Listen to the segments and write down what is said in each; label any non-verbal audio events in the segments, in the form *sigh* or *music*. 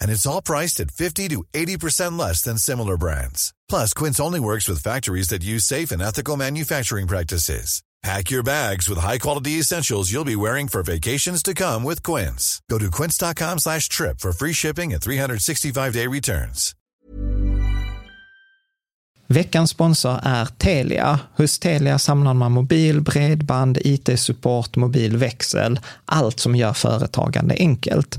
And it's all priced at 50 to 80% less than similar brands. Plus, Quince only works with factories that use safe and ethical manufacturing practices. Pack your bags with high-quality essentials you'll be wearing for vacations to come with Quince. Go to quince.com slash trip for free shipping and 365-day returns. Veckans sponsor är Telia. Hos Telia samlar man mobil, bredband, IT-support, mobil, växel, allt som gör företagande enkelt.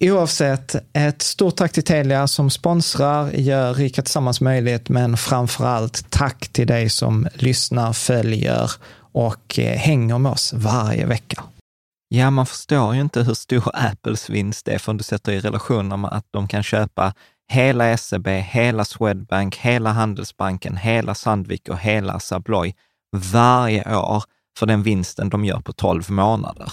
Oavsett, ett stort tack till Telia som sponsrar, gör Rika Tillsammans möjligt, men framför allt tack till dig som lyssnar, följer och eh, hänger med oss varje vecka. Ja, man förstår ju inte hur stor Apples vinst är förrän du sätter i relation med att de kan köpa hela SEB, hela Swedbank, hela Handelsbanken, hela Sandvik och hela Sabloy varje år för den vinsten de gör på 12 månader.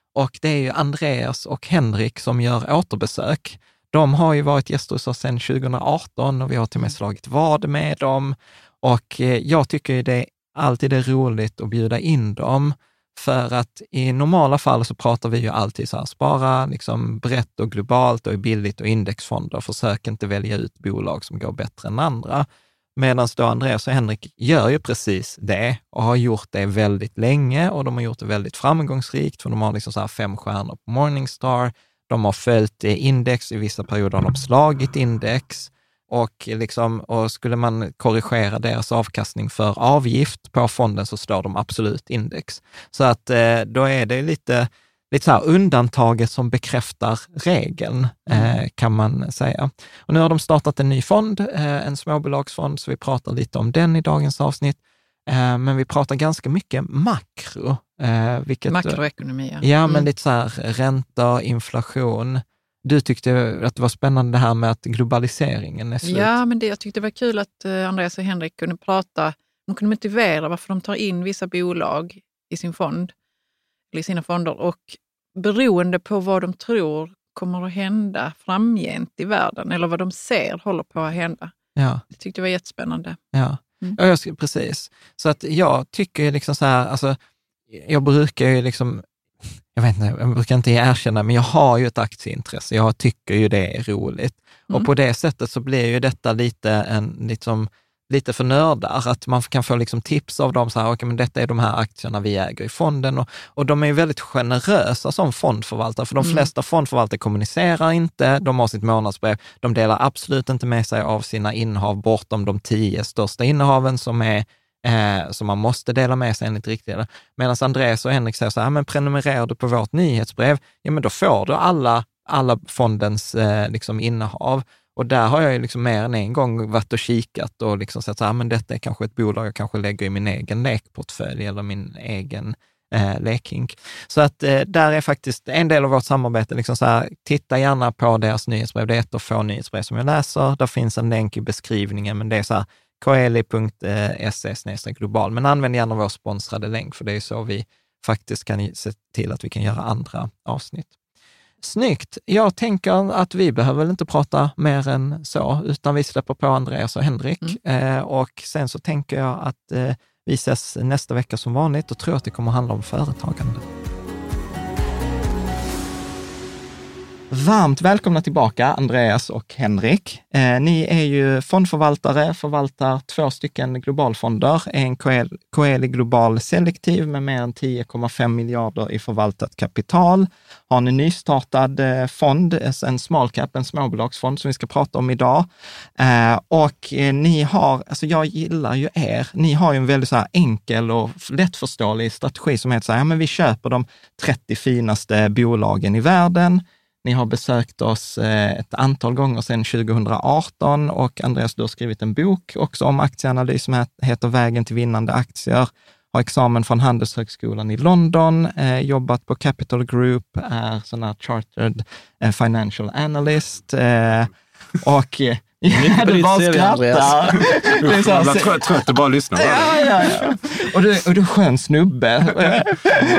och det är ju Andreas och Henrik som gör återbesök. De har ju varit gäster hos oss sedan 2018 och vi har till och med slagit vad med dem. Och eh, jag tycker ju det alltid är roligt att bjuda in dem, för att i normala fall så pratar vi ju alltid så här, spara liksom brett och globalt och billigt och indexfonder. Försök inte välja ut bolag som går bättre än andra. Medan då Andreas och Henrik gör ju precis det och har gjort det väldigt länge och de har gjort det väldigt framgångsrikt, för de har liksom så här fem stjärnor på Morningstar. De har följt index, i vissa perioder har de slagit index och, liksom, och skulle man korrigera deras avkastning för avgift på fonden så slår de absolut index. Så att eh, då är det lite lite så här undantaget som bekräftar regeln, mm. eh, kan man säga. Och nu har de startat en ny fond, eh, en småbolagsfond, så vi pratar lite om den i dagens avsnitt. Eh, men vi pratar ganska mycket makro. Eh, vilket, Makroekonomi, ja. Ja, mm. men lite så här ränta, inflation. Du tyckte att det var spännande det här med att globaliseringen är slut. Ja, men det, jag tyckte det var kul att eh, Andreas och Henrik kunde prata, de kunde motivera varför de tar in vissa bolag i sin fond i sina fonder och beroende på vad de tror kommer att hända framgent i världen eller vad de ser håller på att hända. Ja. Det tyckte jag var jättespännande. Ja, mm. ja jag, precis. Så att jag tycker liksom så här, alltså, jag brukar ju liksom, jag vet inte, jag brukar inte erkänna, men jag har ju ett aktieintresse. Jag tycker ju det är roligt. Mm. Och på det sättet så blir ju detta lite en, liksom, lite för nördar, att man kan få liksom tips av dem, så här, okay, men detta är de här aktierna vi äger i fonden. Och, och de är väldigt generösa som fondförvaltare, för de mm. flesta fondförvaltare kommunicerar inte, de har sitt månadsbrev, de delar absolut inte med sig av sina innehav bortom de tio största innehaven som är Eh, så man måste dela med sig enligt riktlinjerna. Medan Andreas och Henrik säger så här, men prenumererar du på vårt nyhetsbrev, ja men då får du alla, alla fondens eh, liksom innehav. Och där har jag ju liksom mer än en gång varit och kikat och liksom sett att ah, men detta är kanske ett bolag jag kanske lägger i min egen lekportfölj eller min egen eh, lekhink. Så att eh, där är faktiskt en del av vårt samarbete, liksom så här, titta gärna på deras nyhetsbrev. Det är ett av få nyhetsbrev som jag läser. Där finns en länk i beskrivningen, men det är så här, koeli.se global. Men använd gärna vår sponsrade länk, för det är så vi faktiskt kan se till att vi kan göra andra avsnitt. Snyggt! Jag tänker att vi behöver väl inte prata mer än så, utan vi släpper på Andreas och Henrik. Mm. Eh, och sen så tänker jag att eh, vi ses nästa vecka som vanligt och tror att det kommer handla om företagande. Varmt välkomna tillbaka, Andreas och Henrik. Eh, ni är ju fondförvaltare, förvaltar två stycken globalfonder. En Coeli Global Selektiv med mer än 10,5 miljarder i förvaltat kapital. Har en nystartad eh, fond, en small cap, en småbolagsfond som vi ska prata om idag. Eh, och eh, ni har, alltså jag gillar ju er, ni har ju en väldigt så här enkel och lättförståelig strategi som heter så här, ja men vi köper de 30 finaste bolagen i världen ni har besökt oss eh, ett antal gånger sedan 2018 och Andreas, du har skrivit en bok också om aktieanalys som heter Vägen till vinnande aktier. Har examen från Handelshögskolan i London, eh, jobbat på Capital Group, är sån här chartered eh, financial analyst och Ja, du bara skrattar. Är så trött, trött och bara lyssnar. Ja, ja, ja. Och du, och du är skön snubbe.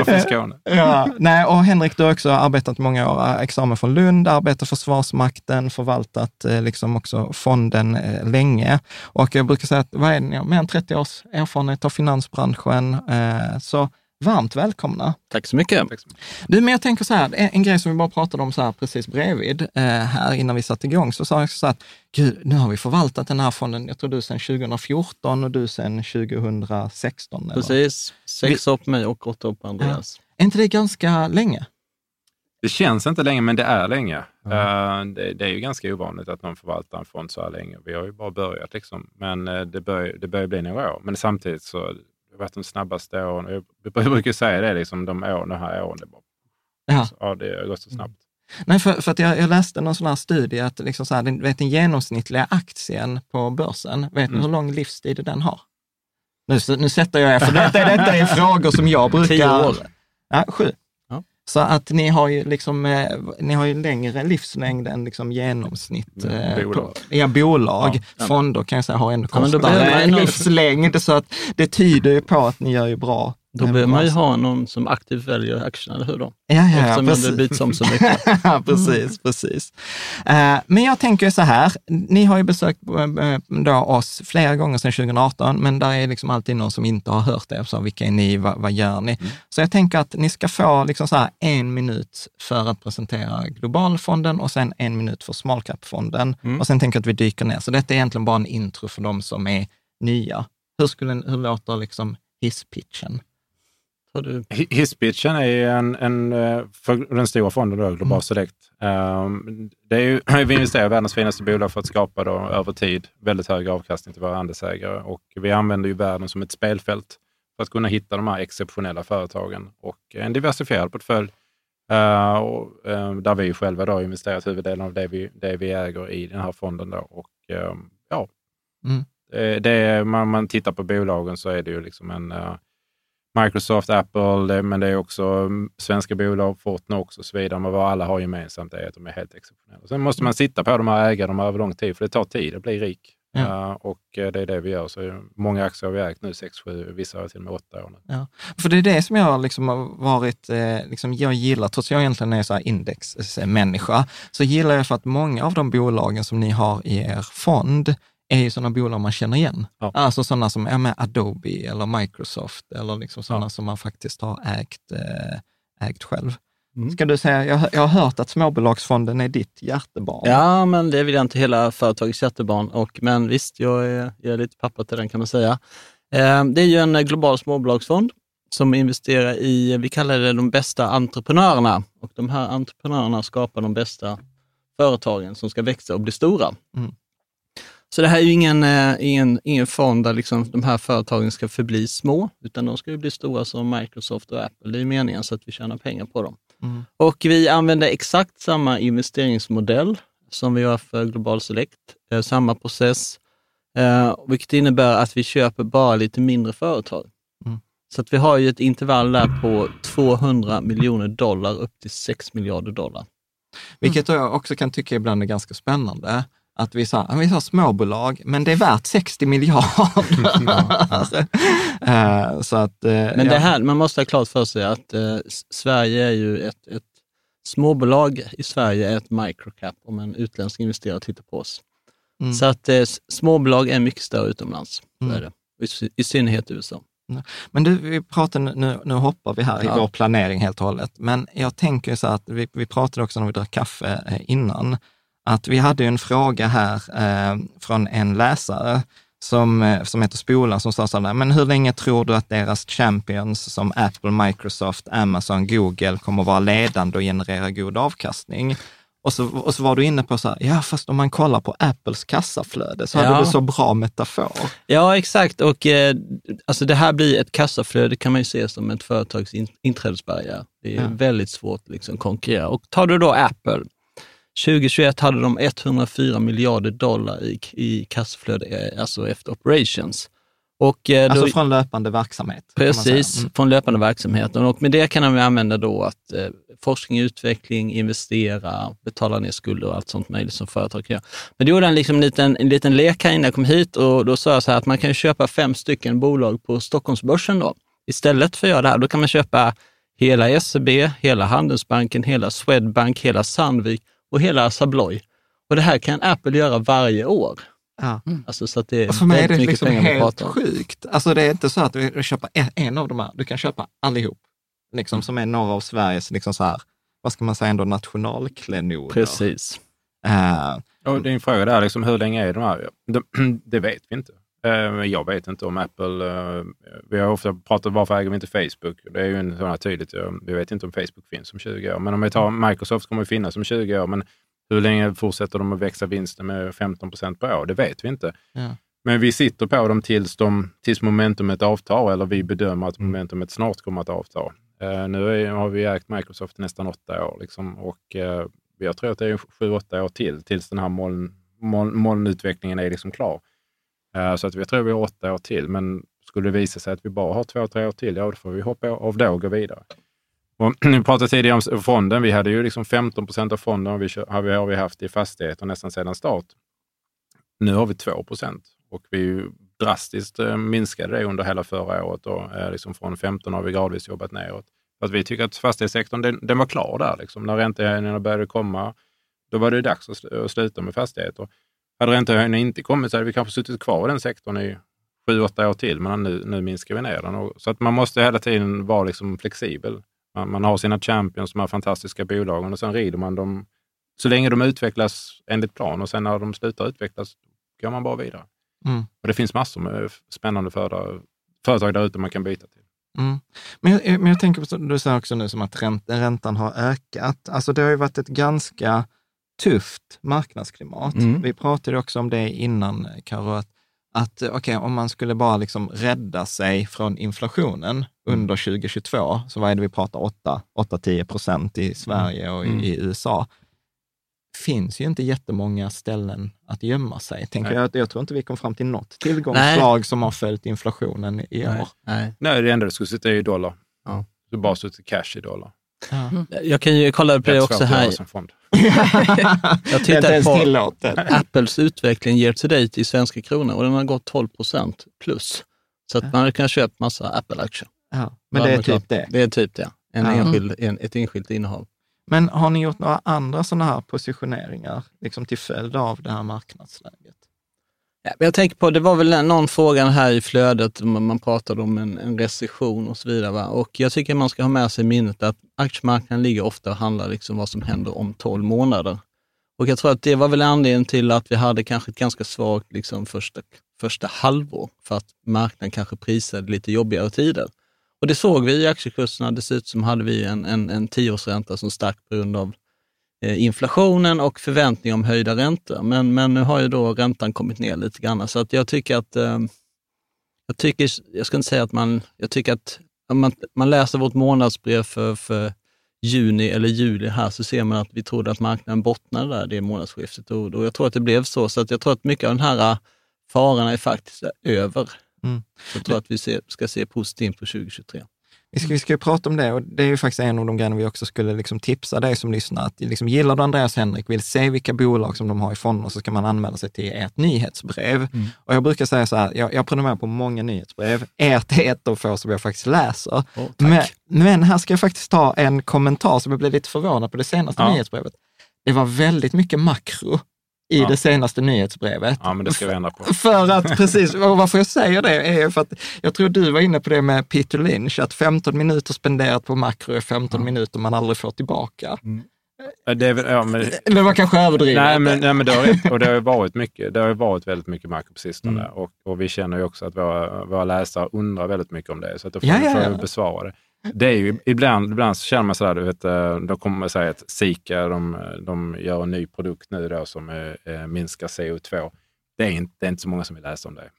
från Skåne. Ja, nej, och Henrik, du har också arbetat många år, eh, examen från Lund, arbetat Försvarsmakten, förvaltat eh, liksom också fonden eh, länge. Och jag brukar säga att vad är det, mer än 30 års erfarenhet av finansbranschen. Så Varmt välkomna. Tack så mycket. Du, men jag tänker så här, en, grej som vi bara pratade om så här precis bredvid eh, här innan vi satte igång, så sa jag så att gud, nu har vi förvaltat den här fonden, jag tror du sedan 2014 och du sedan 2016. Eller? Precis, sex år på mig och åtta år på Andreas. Ja. Är inte det ganska länge? Det känns inte länge, men det är länge. Mm. Det, det, är ju ganska ovanligt att någon förvaltar en fond så här länge. Vi har ju bara börjat, liksom. men uh, det börjar, det börjar bli några år. Men samtidigt så har varit de snabbaste åren. Jag brukar säga det, liksom, de, år, de här åren, det, bara, ja. ja, det har gått så snabbt. Nej, för, för att jag, jag, läste någon sån här studie att liksom så här, den, vet, den genomsnittliga aktien på börsen, vet ni mm. hur lång livstid den har? Nu, nu sätter jag er, för *laughs* detta, detta är frågor som jag brukar... Tio år? Ja, sju. Så att ni har ju liksom, eh, ni har ju längre livslängd än liksom genomsnitt. Eh, bolag. På, ja, bolag. Ja. Fonder kan jag säga har ännu kortare ja, livslängd, så att det tyder ju på att ni gör ju bra då behöver man ju ha någon som aktivt väljer aktierna, eller hur? Då? Ja, ja, Eftersom precis. det byts om så *laughs* mycket. precis, precis. Uh, men jag tänker så här, ni har ju besökt uh, då oss flera gånger sedan 2018, men där är liksom alltid någon som inte har hört det. Så vilka är ni? Vad, vad gör ni? Mm. Så jag tänker att ni ska få liksom så här en minut för att presentera Globalfonden och sen en minut för Small Cap-fonden. Mm. Och sen tänker jag att vi dyker ner. Så detta är egentligen bara en intro för de som är nya. Hur, skulle, hur låter liksom hisspitchen? Du... Hisspitchen är en, en, eh, för den stora fonden, då, Global mm. Select. Um, det är ju, *clears throat* vi investerar i världens finaste bolag för att skapa då, över tid väldigt hög avkastning till våra andelsägare. Och vi använder ju världen som ett spelfält för att kunna hitta de här exceptionella företagen och en diversifierad portfölj uh, och, uh, där vi själva då investerat huvuddelen av det vi, det vi äger i den här fonden. Då. Och, uh, ja, mm. det, det, man, man tittar på bolagen så är det ju liksom en uh, Microsoft, Apple, men det är också mm, svenska bolag, Fortnox och så vidare. Men vad alla har gemensamt är att de är helt exceptionella. Sen måste man sitta på de här ägarna över lång tid, för det tar tid att bli rik. Ja. Uh, och eh, det är det vi gör. Så många aktier har vi ägt nu, 6, 7, vissa har till och med 8 år nu. Ja. För det är det som jag liksom har varit, eh, liksom jag gillar, trots att jag egentligen är så indexmänniska, så gillar jag för att många av de bolagen som ni har i er fond, är ju sådana bolag man känner igen. Ja. Alltså sådana som är med Adobe eller Microsoft eller liksom sådana ja. som man faktiskt har ägt, äh, ägt själv. Mm. Ska du säga, jag, jag har hört att småbolagsfonden är ditt hjärtebarn. Ja, men det är väl inte hela företagets hjärtebarn. Och, men visst, jag är, jag är lite pappa till den kan man säga. Eh, det är ju en global småbolagsfond som investerar i, vi kallar det de bästa entreprenörerna. Och de här entreprenörerna skapar de bästa företagen som ska växa och bli stora. Mm. Så det här är ju ingen, eh, ingen, ingen fond där liksom de här företagen ska förbli små, utan de ska ju bli stora som Microsoft och Apple. Det är meningen så att vi tjänar pengar på dem. Mm. Och vi använder exakt samma investeringsmodell som vi gör för Global Select, eh, samma process, eh, vilket innebär att vi köper bara lite mindre företag. Mm. Så att vi har ju ett intervall där på 200 miljoner dollar upp till 6 miljarder dollar. Vilket jag också kan tycka ibland är ganska spännande. Att vi sa, vi sa småbolag, men det är värt 60 miljarder. *laughs* alltså, eh, så att, eh, Men det ja. här, man måste ha klart för sig att eh, Sverige är ju ett, ett småbolag i Sverige är ett microcap om en utländsk investerare tittar på oss. Mm. Så att eh, småbolag är mycket större utomlands. Mm. det. I, I synnerhet i USA. Men du, vi pratar, nu- nu, hoppar vi här i Ja. vår planering helt och hållet. Men jag tänker så att vi, vi pratade också när vi drack kaffe innan, att vi hade en fråga här eh, från en läsare som, eh, som heter Spola som sa så här, men hur länge tror du att deras champions som Apple, Microsoft, Amazon, Google kommer vara ledande och generera god avkastning? Och så, och så var du inne på så här, ja fast om man kollar på Apples kassaflöde så Ja. hade du så bra metafor. Ja, exakt. Och eh, alltså det här blir ett kassaflöde kan man ju se som ett företags in, inträdesbarriär. Det är Ja. väldigt svårt att liksom konkurrera. Och tar du då Apple, 2021 hade de 104 miljarder dollar i, i kassaflöde, eh, alltså efter operations. Och, eh, Alltså då, från löpande verksamhet. Precis, Mm. från löpande verksamheten. Och med det kan de använda då att eh, forskning, utveckling, investera, betala ner skulder och allt sånt möjligt som företag kan göra. Men då gjorde liksom en liten, en liten lek här innan jag kom hit och då sa jag så här att man kan köpa fem stycken bolag på Stockholmsbörsen då. Istället för att göra det här, då kan man köpa hela SEB, hela Handelsbanken, hela Swedbank, hela Sandvik och hela Sabloy. Och det här kan Apple göra varje år. Ja. Alltså så att det är Och för mig är det väldigt mycket liksom helt sjukt. Alltså det är inte så att du köper en- av de här, du kan köpa allihop, liksom, som är några av Sveriges, liksom så här, vad ska man säga, ändå nationalklenoder. Precis. Eh, Och din fråga där, liksom, hur länge är de här? Det, *clears throat* det vet vi inte. Eh, Jag vet inte om Apple... eh, Vi har ofta pratat varför äger vi inte Facebook? Det är ju en sån här tydligt. eh, Vi vet inte om Facebook finns om 20 år. Men om vi tar Microsoft kommer ju finnas om 20 år. Men hur länge fortsätter de att växa vinsten med 15 procent per år? Det vet vi inte. Ja. Men vi sitter på dem tills, de, tills momentumet avtar eller vi bedömer att momentumet snart kommer att avta. Nu är, har vi ägt Microsoft nästan åtta år liksom, och jag tror att det är sju, åtta år till tills den här moln, moln, molnutvecklingen är liksom klar. Eh, så att vi tror vi har åtta år till, men skulle det visa sig att vi bara har två, tre år till, ja då får vi hoppa av då och gå vidare. Och, *clears throat* vi pratade tidigare om fonden. Vi hade ju liksom 15 procent av fonden vi, har vi, har vi haft i fastigheter nästan sedan start. Nu har vi 2 procent och vi drastiskt eh, minskade det under hela förra året och liksom från 15 har vi gradvis jobbat neråt. För att vi tycker att fastighetssektorn, den, den var klar där. Liksom. När räntehöjningarna började komma, då var det dags att sluta med fastigheter. Hade räntehöjningen inte kommit så hade vi kanske suttit kvar i den sektorn i sju, åtta år till, men nu, nu minskar vi ner den. Och, så att man måste hela tiden vara liksom flexibel. Man, man har sina champions, de här fantastiska bolagen och sen rider man dem så länge de utvecklas enligt plan och sen när de slutar utvecklas går man bara vidare. Mm. Och det finns massor med spännande företag, företag där ute man kan byta till. Mm. Men, jag, men jag tänker på, du säger också nu som att ränt, räntan har ökat. Alltså det har ju varit ett ganska tufft marknadsklimat. Mm. Vi pratade också om det innan, Karo, att, att okej, om man skulle bara liksom rädda sig från inflationen under 2022, så vad är det vi pratar, 8-10 procent i Sverige och i, Mm. i USA, finns ju inte jättemånga ställen att gömma sig. Tänker Nej. jag, jag tror inte vi kom fram till något tillgångsslag som har följt inflationen i år. Nej. Nej, det enda du skulle sitta i är dollar. Ja. Du bara suttit cash i dollar. Ja. Jag kan ju kolla på det också här. *laughs* Jag det är inte tittar på tillåtet. Apples utveckling year to date i svenska kronor och den har gått 12 procent plus. Så att man kunnat köpa massa Apple-aktier. Ja, men det är klart. typ det. Det är typ det. En Ja. enskild, en, ett enskilt innehav. Men har ni gjort några andra sådana här positioneringar liksom till följd av det här marknadsläget? Ja, men jag tänker på, det var väl någon fråga här i flödet, man pratade om en, en recession och så vidare. Va? Och jag tycker man ska ha med sig i minnet att aktiemarknaden ligger ofta och handlar liksom vad som händer om 12 månader. Och jag tror att det var väl anledningen till att vi hade kanske ett ganska svagt liksom första, första halvår, för att marknaden kanske prisade lite jobbigare tider. Och det såg vi i aktiekurserna. Dessutom hade vi en, en, en tioårsränta som stack på grund av inflationen och förväntningar om höjda räntor. Men, men nu har ju då räntan kommit ner lite grann, så att jag tycker att, eh, jag tycker, jag ska inte säga att man, jag tycker att om man, man läser vårt månadsbrev för, för juni eller juli här så ser man att vi trodde att marknaden bottnade där det månadsskiftet och, och jag tror att det blev så. Så att jag tror att mycket av den här äh, farorna är faktiskt över. Mm. Så jag tror att vi ser, ska se positivt på 2023. Vi ska, vi ska prata om det och det är ju faktiskt en av de grejerna vi också skulle liksom tipsa dig som lyssnar. Att liksom, gillar du Andreas Henrik, vill se vilka bolag som de har i fonder, så ska man anmäla sig till ert nyhetsbrev. Mm. Och jag brukar säga så här, jag, jag prenumererar på många nyhetsbrev. Ert är ett av få som jag faktiskt läser. Oh, men, men, här ska jag faktiskt ta en kommentar som jag blev lite förvånad på det senaste ja. nyhetsbrevet. Det var väldigt mycket makro i ja. det senaste nyhetsbrevet. Ja, men det ska vi ändra på. *laughs* För att, precis, varför jag säger det är för att jag tror du var inne på det med Peter Lynch, att 15 minuter spenderat på makro är 15 ja. minuter man aldrig får tillbaka. Mm. Det, är, ja, men, det var kanske överdrivet. Nej, men, nej, men det, har, och det har varit mycket, det har varit väldigt mycket makro på sistone mm. och, och vi känner ju också att våra, våra läsare undrar väldigt mycket om det, så att då får, ja, ja, ja. besvara det. Det är ju ibland, ibland så känner man sådär, du vet, eh, då kommer säga att Sika, de, de gör en ny produkt nu då som eh, minskar CO2. Det är, inte, det är inte så många som vill läsa om det.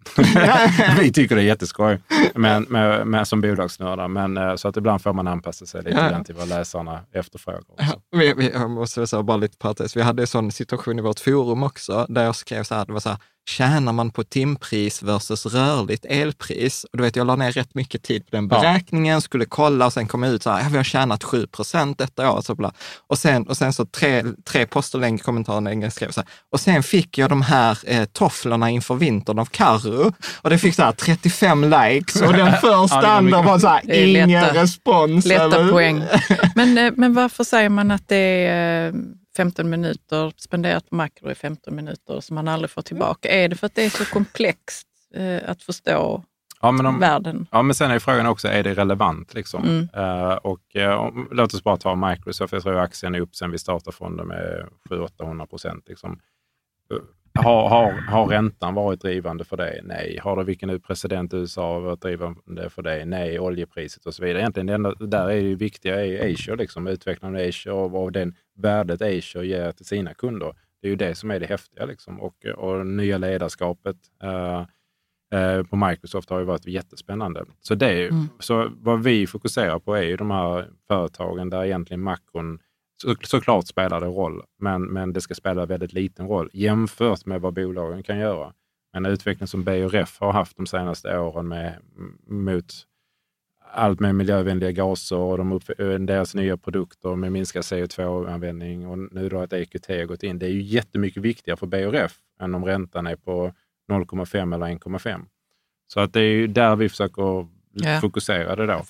*laughs* vi tycker det är jätteskoj men, med, med, som bolagsnördar, men eh, så att ibland får man anpassa sig lite grann till vad läsarna efterfrågar. Också. Vi, vi, jag måste säga bara lite parentes, vi hade en sån situation i vårt forum också, där jag skrev så här, det var så här, tjänar man på timpris versus rörligt elpris? Och du vet, jag la ner rätt mycket tid på den beräkningen, ja. skulle kolla och sen kom jag ut så här, ja, vi har tjänat 7 procent detta år. Så bla. Och, sen, och sen så tre, tre poster längre kommentaren skrev så här, och sen fick jag de här eh, tofflorna inför vintern av Carro och det fick så här 35 likes och den *laughs* första ja, andra var så här, ingen lätta, respons. Lätta eller? poäng. *laughs* Men, eh, men varför säger man att det är eh, 15 minuter spenderat på makro i 15 minuter som man aldrig får tillbaka. Är det för att det är så komplext eh, att förstå ja, men om, världen? Ja, men sen är frågan också, är det relevant? Liksom? Mm. Uh, och, uh, låt oss bara ta Microsoft. Jag tror aktien är upp sen vi startade fonden med 700-800 procent. Liksom. Har, har, har räntan varit drivande för det? Nej. Har det vilken president i USA varit drivande för det? Nej. Oljepriset och så vidare. Egentligen det enda där är det viktiga är Asia, liksom, utvecklingen av Asia och vad den värdet Asia ger till sina kunder. Det är ju det som är det häftiga. Liksom. Och, och nya ledarskapet uh, på Microsoft har ju varit jättespännande. Så, det mm. så vad vi fokuserar på är ju de här företagen där egentligen makron så, såklart spelar det roll, men, men det ska spela väldigt liten roll jämfört med vad bolagen kan göra. En utveckling som BRF har haft de senaste åren med, mot allt med miljövänliga gaser och de upp, deras nya produkter med minskad CO2-användning och nu då att EQT har gått in. Det är ju jättemycket viktigare för BRF än om räntan är på 0,5 eller 1,5. Så att det är ju där vi försöker ja. fokusera det då.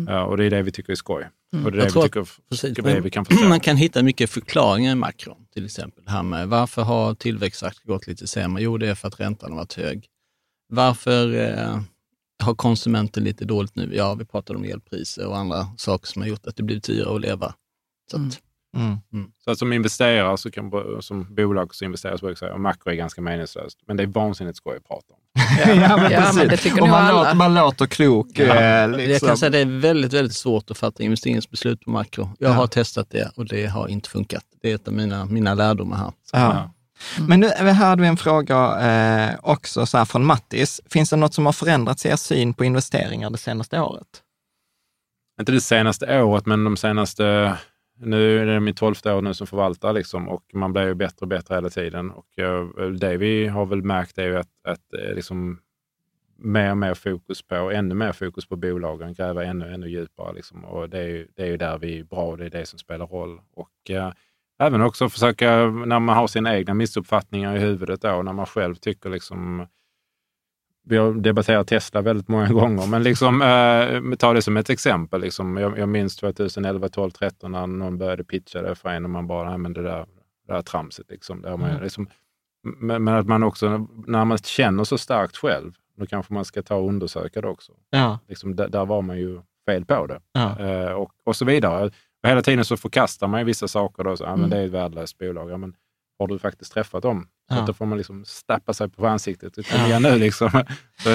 Mm. Ja, och det är det vi tycker är skoj. Mm. Och det är det vi tycker precis, det vi kan förstå. Man kan hitta mycket förklaringar i makron, till exempel. Här med, varför har tillväxtaktier gått lite sämre? Jo, det är för att räntan har varit hög. Varför eh, har konsumenten lite dåligt nu? Ja, vi pratade om elpriser och andra saker som har gjort att det blivit dyrare att leva. Så att, mm. Mm. Mm. Så att som investerare, så kan, som bolag så investerar så brukar jag säga att makro är ganska meningslöst. Men det är vansinnigt skoj att prata om. *laughs* ja, ja, men, ja, men det tycker och man, låter, man låter klok. Ja. Liksom. Jag kan säga att det är väldigt, väldigt svårt att fatta investeringsbeslut på makro. Jag har testat det och det har inte funkat. Det är ett av mina, mina lärdomar här. Ja. Mm. Men nu här hade vi en fråga eh, också så från Mattis. Finns det något som har förändrats i er syn på investeringar det senaste året? Inte det senaste året, men de senaste nu är det mitt tolfte år nu som förvaltare liksom, och man blir ju bättre och bättre hela tiden. Och det vi har väl märkt är ju att, att eh, liksom, mer och mer fokus på, ännu mer fokus på bolagen, gräva ännu, ännu djupare. Liksom. Och det är, ju, det är ju där vi är bra, det är det som spelar roll. Och uh, även också försöka, när man har sina egna missuppfattningar i huvudet då, när man själv tycker liksom vi har debatterat Tesla väldigt många *laughs* gånger, men liksom, eh, ta det som ett exempel. Liksom. Jag, jag minns 2011, 12, 13 när någon började pitcha det för en och man bara, men det där, det där tramset. Liksom. Där man, mm. liksom, men, men, att man också, när man känner så starkt själv, då kanske man ska ta och undersöka det också. Ja. Liksom, där, där var man ju fel på det. Ja. Eh, och, och så vidare. Och hela tiden så förkastar man ju vissa saker. Då, så, ja, men mm. Det är ett värdelöst bolag. Ja, men, har du faktiskt träffat dem? Ja. att då får man liksom stappa sig på ansiktet. Kom igen nu liksom. *laughs*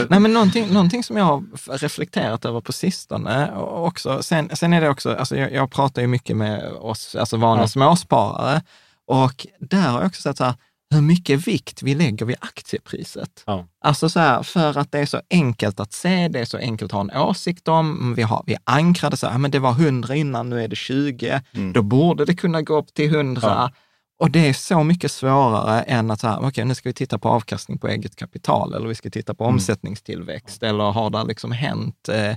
Nej, men någonting, någonting som jag har reflekterat över på sistone och också, sen, sen är det också, alltså jag, jag pratar ju mycket med oss, alltså vanliga Ja. småsparare och där har jag också sett så här, hur mycket vikt vi lägger vid aktiepriset. Ja. Alltså så här, för att det är så enkelt att se, det är så enkelt att ha en åsikt om, vi, har, vi ankrade så här, "Ja, men det var 100 innan, nu är det 20, Mm. då borde det kunna gå upp till 100. Ja. Och det är så mycket svårare än att så här, okej, nu ska vi titta på avkastning på eget kapital eller vi ska titta på Mm. omsättningstillväxt eller har det liksom hänt, eh,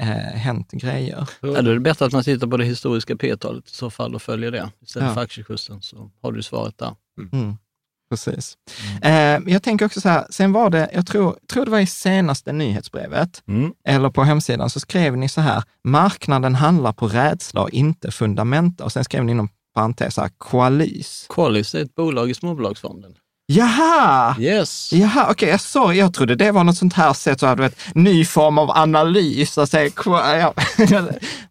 eh, hänt grejer? Ja, då är det bättre att man tittar på det historiska P-talet i så fall och följer det istället Ja. för aktiekursen, så har du svaret där. Mm, precis. Eh, jag tänker också så här, sen var det, jag tror, tror det var i senaste nyhetsbrevet, eller på hemsidan, så skrev ni så här, marknaden handlar på rädsla och inte fundamenta. Och sen skrev ni inom parentes här, koalys. Qualis är ett bolag i småbolagsfonden. Jaha! Yes! Jaha, okej, jag sorry, jag trodde det var något sånt här sätt, så här, du vet, ny form av analys. Alltså, *laughs* ja.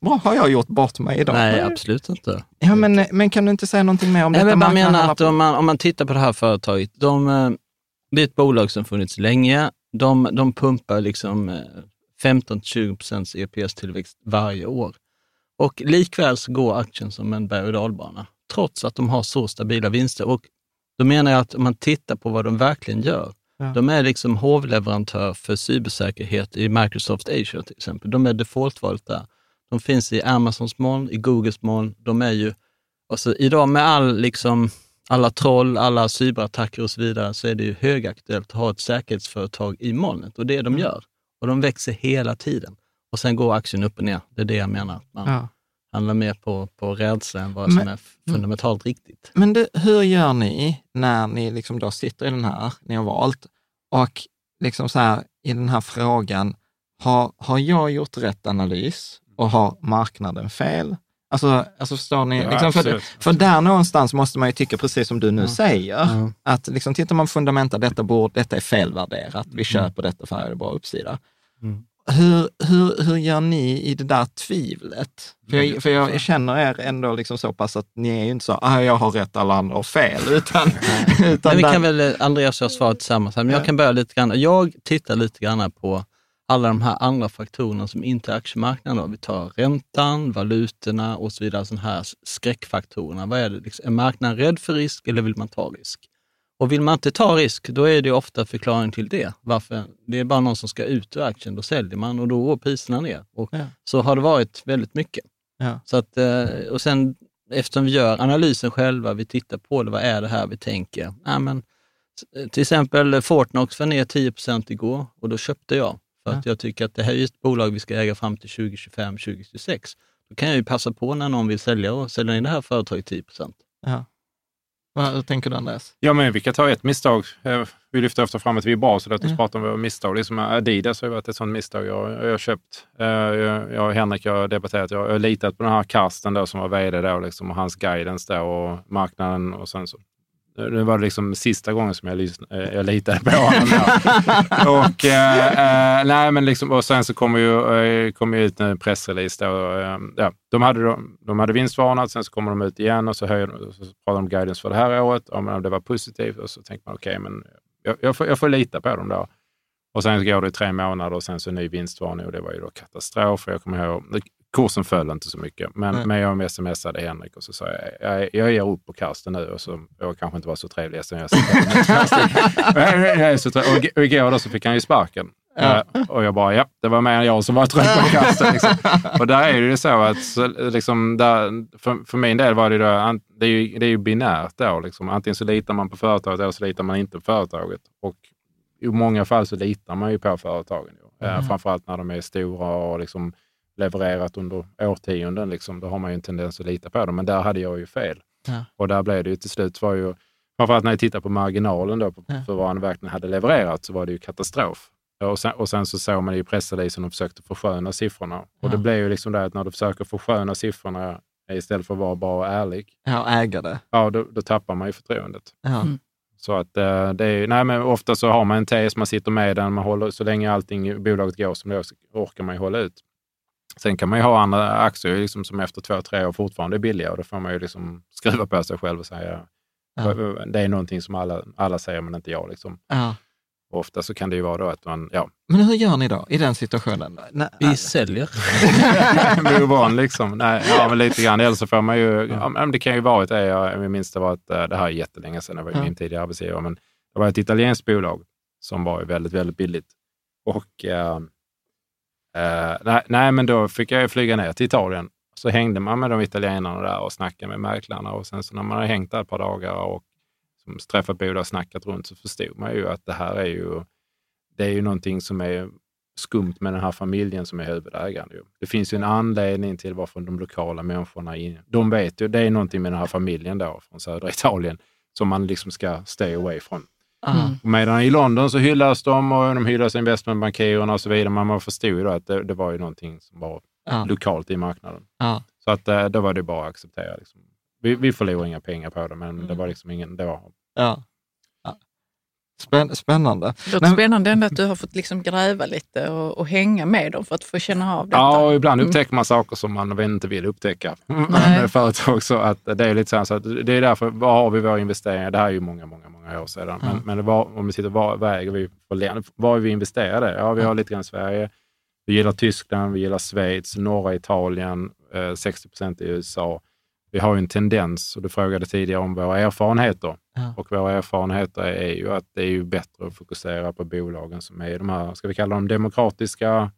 Bra, har jag gjort bort mig idag? Nej, absolut inte. Ja, men, men kan du inte säga någonting mer om Nej, detta? men jag menar att om man, om man tittar på det här företaget, de, eh, det är ett bolag som funnits länge. De, de pumpar liksom eh, 15-20 procents EPS-tillväxt varje år. Och likväl så går aktien som en berg och dalbana, trots att de har så stabila vinster. Och då menar jag att om man tittar på vad de verkligen gör, Ja. de är liksom hovleverantör för cybersäkerhet i Microsoft Azure till exempel. De är defaultvalet där. De finns i Amazons moln, i Googles moln. De är ju, alltså idag med all, liksom, alla troll, alla cyberattacker och så vidare, så är det ju högaktuellt att ha ett säkerhetsföretag i molnet och det de gör. Och de växer hela tiden. Och sen går aktien upp och ner. Det är det jag menar. Man Ja. Handlar mer på, på rädsla än vad Men- som är fundamentalt riktigt. Men du, hur gör ni när ni liksom då sitter i den här, ni har valt, och liksom så här i den här frågan, har, har jag gjort rätt analys och har marknaden fel? Alltså, alltså förstår ni? Ja, liksom för, för där någonstans måste man ju tycka, precis som du nu säger, Ja. att liksom tittar man på fundamenta, detta, detta är felvärderat, vi köper detta för att det är bra uppsida. Mm. Hur, hur, hur gör ni i det där tvivlet? För jag, för jag känner er ändå liksom så pass att ni är ju inte så, ah, jag har rätt, alla andra har fel, *laughs* utan... utan Men vi där- kan väl, eh, Andreas och jag svara tillsammans här, men jag kan börja lite grann. Jag tittar lite grann på alla de här andra faktorerna som inte är aktiemarknaden. Vi tar räntan, valutorna och så vidare, sådana här skräckfaktorerna. Vad är det? Liksom, är marknaden rädd för risk eller vill man ta risk? Och vill man inte ta risk, då är det ofta förklaring till det. Varför? Det är bara någon som ska ut ur aktien, då säljer man och då går priserna ner. Och Ja. Så har det varit väldigt mycket. Ja. Så att, eh, och sen eftersom vi gör analysen själva, vi tittar på det, vad är det här vi tänker? Ja, men, s- till exempel Fortnox var ner 10% igår och då köpte jag. För att jag tycker att det här är ett bolag vi ska äga fram till 2025, 2026. Då kan jag ju passa på när någon vill sälja och sälja in det här företaget 10 Ja. Hur tänker du Andreas? Ja, men vi kan ta ett misstag. Eh, Vi lyfter ofta fram att vi är bra, så låt oss Ja. prata om våra misstag. Liksom Adidas har ju varit ett sådant misstag jag, har köpt. Eh, Jag, och Henrik jag har debatterat, jag har litat på den här Karsten som var vd då, liksom, och hans guidance då, och marknaden. Och sen så, det var liksom sista gången som jag, lys- eh, jag litade på honom. *laughs* Och, eh, eh, nej, men liksom, och sen så kommer ju, eh, kom ju ut en pressrelease. Då, eh, ja, de, hade, de hade vinstvarnat, sen så kommer de ut igen och så, höjer, och så pratar de om guidance för det här året. Om det var positivt och så tänkte man okej, men jag, jag, får, jag får lita på dem då. Och sen så går det tre månader och sen så ny vinstvarning och det var ju då katastrof. Jag kommer ihåg, kursen föll inte så mycket, men, men jag smsade Henrik och så sa jag, jag, jag ger upp på Karsten nu och så, jag kanske inte var så trevlig som jag *laughs* trevlig. och, och igår då så fick han ju sparken. Ja. Eh, och jag bara, ja, det var mer än jag som var trött på Karsten. Liksom. *laughs* Och där är det ju så att, liksom, där, för, för min del var det då, det är ju, det är ju binärt då. Liksom. Antingen så litar man på företaget eller så litar man inte på företaget. Och i många fall så litar man ju på företagen. Eh, framförallt när de är stora och liksom levererat under årtionden. Liksom, då har man ju en tendens att lita på dem. Men där hade jag ju fel. Ja. Och där blev det ju till slut, var ju, framförallt när jag tittar på marginalen då, på, Ja. för vad han verkligen hade levererat, så var det ju katastrof. Och sen, och sen så såg man i pressreleasen och försökte försköna siffrorna. Och Ja. det blev ju liksom det att när du försöker försköna siffrorna istället för att vara bara och ärlig, Ja, äga det. ja, då, då tappar man ju förtroendet. Ja. Mm. Så att eh, det är, nej men ofta så har man en tes, man sitter med den, man håller, så länge allting i bolaget går som det så orkar man ju hålla ut. Sen kan man ju ha andra aktier liksom, som efter två, tre år fortfarande är billiga och då får man ju liksom skruva på sig själv och säga Ja. Det är någonting som alla, alla säger, men inte jag. Liksom. Ja. Ofta så kan det ju vara då att man, ja, Men hur gör ni då i den situationen? Nej, Vi säljer. *laughs* move on liksom. Nej, ja, men lite grann. Eller så får man ju, ja, men det kan ju vara ett, jag minns det var ett, eh, det här är jättelänge sedan, det var ju Ja. min tidigare arbetsgivare, men det var ett italienskt bolag som var ju väldigt, väldigt billigt. Och eh, Uh, nej, nej, men då fick jag flyga ner till Italien. Så hängde man med de italienarna där och snackade med mäklarna och sen så när man har hängt där ett par dagar och som träffat bolag och snackat runt så förstod man ju att det här är ju, det är ju någonting som är skumt med den här familjen som är huvudägaren. Det finns ju en anledning till varför de lokala människorna, in, de vet ju, det är någonting med den här familjen då från södra *laughs* Italien som man liksom ska stay away från. Och Medan i London så hyllas de och de hyllas investmentbankirerna och så vidare, men man förstod ju då att det, det var ju någonting som var ja, lokalt i marknaden. ja. Så att eh, då var det bara att acceptera. Liksom. Vi, vi förlorar inga pengar på det, men det var liksom ingen... Det var, ja. ja. Spänn, spännande. Det låter Men- spännande ändå att du har fått liksom gräva lite och, och hänga med dem för att få känna av detta. Ja, och ibland Mm. upptäcker man saker som man inte vill upptäcka Nej. med företag. Så att det är lite så, här, så att det är därför, var har vi våra investeringar? Det här är ju många, många, många år sedan. Men, Mm. men det var, om vi tittar, var, vad äger vi för? Var är vi investerade? Ja, vi har lite grann i Sverige. Vi gillar Tyskland, vi gillar Schweiz, norra Italien, eh, 60 procent i USA. Vi har ju en tendens, och du frågade tidigare om våra erfarenheter. Ja. Och våra erfarenheter är ju att det är ju bättre att fokusera på bolagen som är de här, ska vi kalla dem demokratiska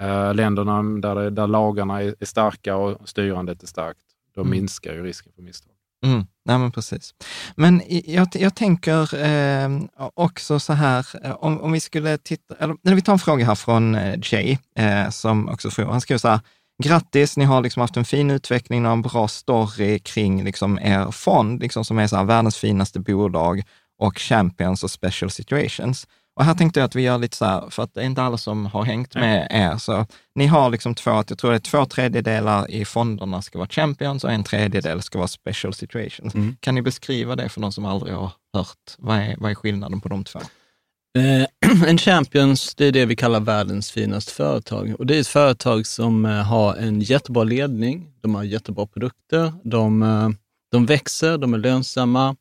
eh, länderna där, det, där lagarna är, är starka och styrandet är starkt. Då Mm. minskar ju risken för misstag. Mm, nej men precis. Men i- jag, jag tänker eh, också så här, eh, om, om vi skulle titta, eller eller vi tar en fråga här från eh, Jay, eh, som också frågar, han skriver så här, grattis, ni har liksom haft en fin utveckling, har en bra story kring liksom er fond, liksom som är så här, världens finaste bolag och champions och special situations. Och här tänkte jag att vi gör lite så här, för att det är inte alla som har hängt med er, så ni har liksom två, jag tror det är två tredjedelar i fonderna ska vara champions och en tredjedel ska vara special situations. Mm. Kan ni beskriva det för någon som aldrig har hört? Vad är, vad är skillnaden på de två? Eh, *clears throat* en Champions, det är det vi kallar världens finaste företag. Och det är ett företag som eh, har en jättebra ledning, de har jättebra produkter, de, eh, de växer, de är lönsamma,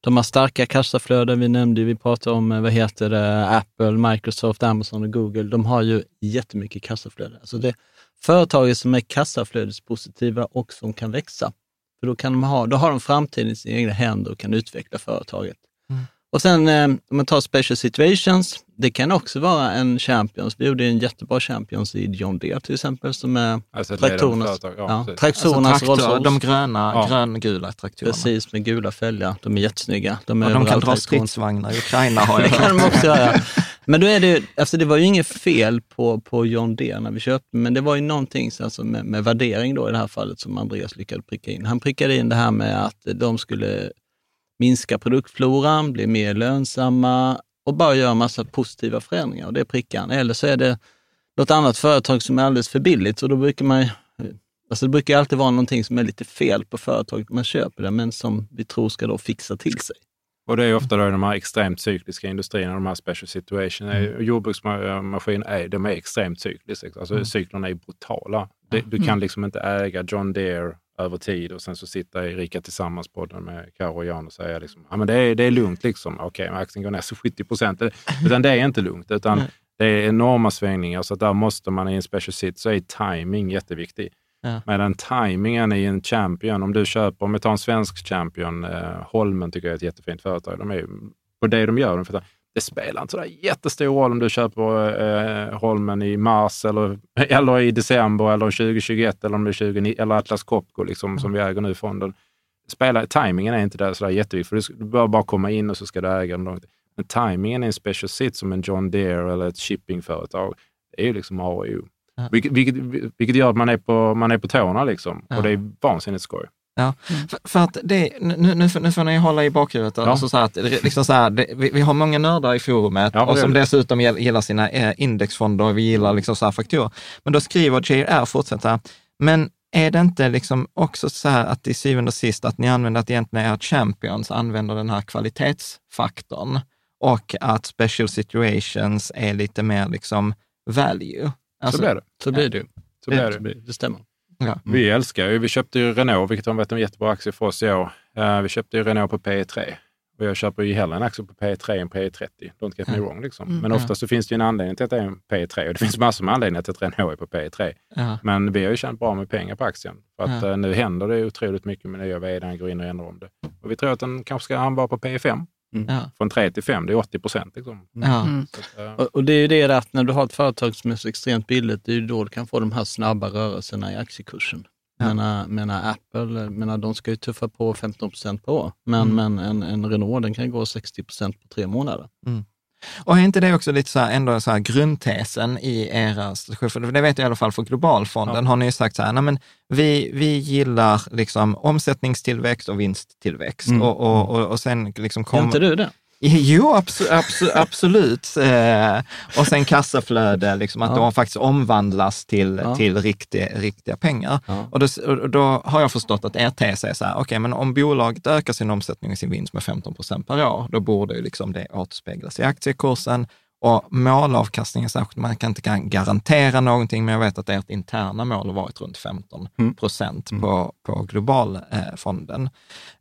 de har starka kassaflöden. Vi nämnde, vi pratade om, vad heter det, Apple, Microsoft, Amazon och Google. De har ju jättemycket kassaflöde. Alltså det företaget som är kassaflödespositiva och som kan växa. För då, kan de ha, då har de framtiden i sina egna händer och kan utveckla företaget. Mm. Och sen eh, om man tar special situations, det kan också vara en champions. Vi gjorde en jättebra champions i John Deere till exempel, som är Alltså traktorernas. Ja, ja, traktorernas Alltså traktor, Rolls-Royce. de gröna, Ja. gröngula traktorerna. Precis, med gula fälgar. De är jättesnygga. De, är Och de kan dra stridsvagnar i Ukraina har *laughs* Det jag kan de också göra. Men då är det, alltså det var ju inget fel på, på John Deere när vi köpte, men det var ju någonting så alltså med, med värdering då i det här fallet som Andreas lyckades pricka in. Han prickade in det här med att de skulle minska produktfloran, bli mer lönsamma och bara göra massa positiva förändringar och det prickar han. Eller så är det något annat företag som är alldeles för billigt och då brukar man Alltså det brukar alltid vara någonting som är lite fel på företaget man köper det, men som vi tror ska då fixa till sig. Och det är ofta då de här extremt cykliska industrierna, de här special situation. Mm. Jordbruksmaskiner är, de är extremt cykliska. Alltså Mm. cyklerna är brutala. Det, du kan liksom inte äga John Deere över tid och sen så sitta i Rika Tillsammans-podden med Karo och Jan och säga liksom, ja men det är, det är lugnt liksom. Okej, men aktien går ner så 70 procent. Utan det är inte lugnt, utan det är enorma svängningar. Så att där måste man i en special sit så är timing jätteviktig. Ja. Medan timingen i en champion, om du köper, om vi tar en svensk champion, eh, Holmen tycker jag är ett jättefint företag. De är på det de gör. De det spelar inte så jättestor roll om du köper eh, Holmen i mars eller, *laughs* eller i december eller 2021 eller om det är 20, eller Atlas Copco liksom, som vi äger nu i fonden. Spelar, timingen är inte där så där jätteviktig, för du, du bör bara komma in och så ska du äga den. Men timingen i en special sit som en John Deere eller ett shippingföretag, det är ju liksom A och O. Ja. Vilket, vilket, vilket gör att man är på, man är på tårna liksom. Ja. Och det är vansinnigt skoj. Ja, för, för att det, nu, nu, får- nu får ni hålla i bakhuvudet. Ja. Alltså så att, liksom så här, det, vi, vi har många nördar i forumet Ja, och som det. dessutom gill- gillar sina eh, indexfonder och vi gillar liksom så här faktorer. Men då skriver JR, fortsätter, men är det inte liksom också så här att i syvende och sist att ni använder att egentligen är champions använder den här kvalitetsfaktorn och att special situations är lite mer liksom value? Alltså, så blir det. Så blir det. Så blir det. det stämmer. Ja. Vi älskar ju, vi köpte ju Renault, vilket har varit en jättebra aktie för oss i år. Eh, vi köpte ju Renault på P3. Och jag köper ju hellre en aktie på P3 än P30. Don't get me wrong. Liksom. Mm. Men ofta så finns det ju en anledning till att det är en P3 och det finns massor med anledningar till att Renault är på P3. Ja. Men vi har ju tjänat bra med pengar på aktien. För att Ja. eh, nu händer det otroligt mycket med nya vd, går in och ändrar om det. Och vi tror att den kanske ska vara på P5. Ja. Från 3 till 5, det är 80 procent. Liksom. Ja. Mm. Så att, eh, Och, och det är ju det att när du har ett företag som är så extremt billigt, det är ju då du kan få de här snabba rörelserna i aktiekursen. Ja. Menar, menar Apple, menar, de ska ju tuffa på 15 procent per år, men, Mm. men en, en Renault den kan gå 60 procent på tre månader. Och är inte det också lite så här, ändå så här grundtesen i era strategi? För det vet jag i alla fall för Globalfonden har ni sagt så här, nej men vi, vi gillar liksom omsättningstillväxt och vinsttillväxt. Mm. Och, och, och, och sen liksom Gör kom... inte du det? *laughs* Jo, abso, abso, absolut. Eh, och sen kassaflöde, liksom att Ja. de faktiskt omvandlas till, Ja. till riktiga, riktiga pengar. Ja. Och då, och då har jag förstått att er tes är så här, okej, men om bolaget ökar sin omsättning och sin vinst med 15 procent per år, då borde ju liksom det återspeglas i aktiekursen. Och målavkastningen särskilt, man kan inte kan garantera någonting, men jag vet att ert interna mål har varit runt 15 Mm. procent på, på globalfonden.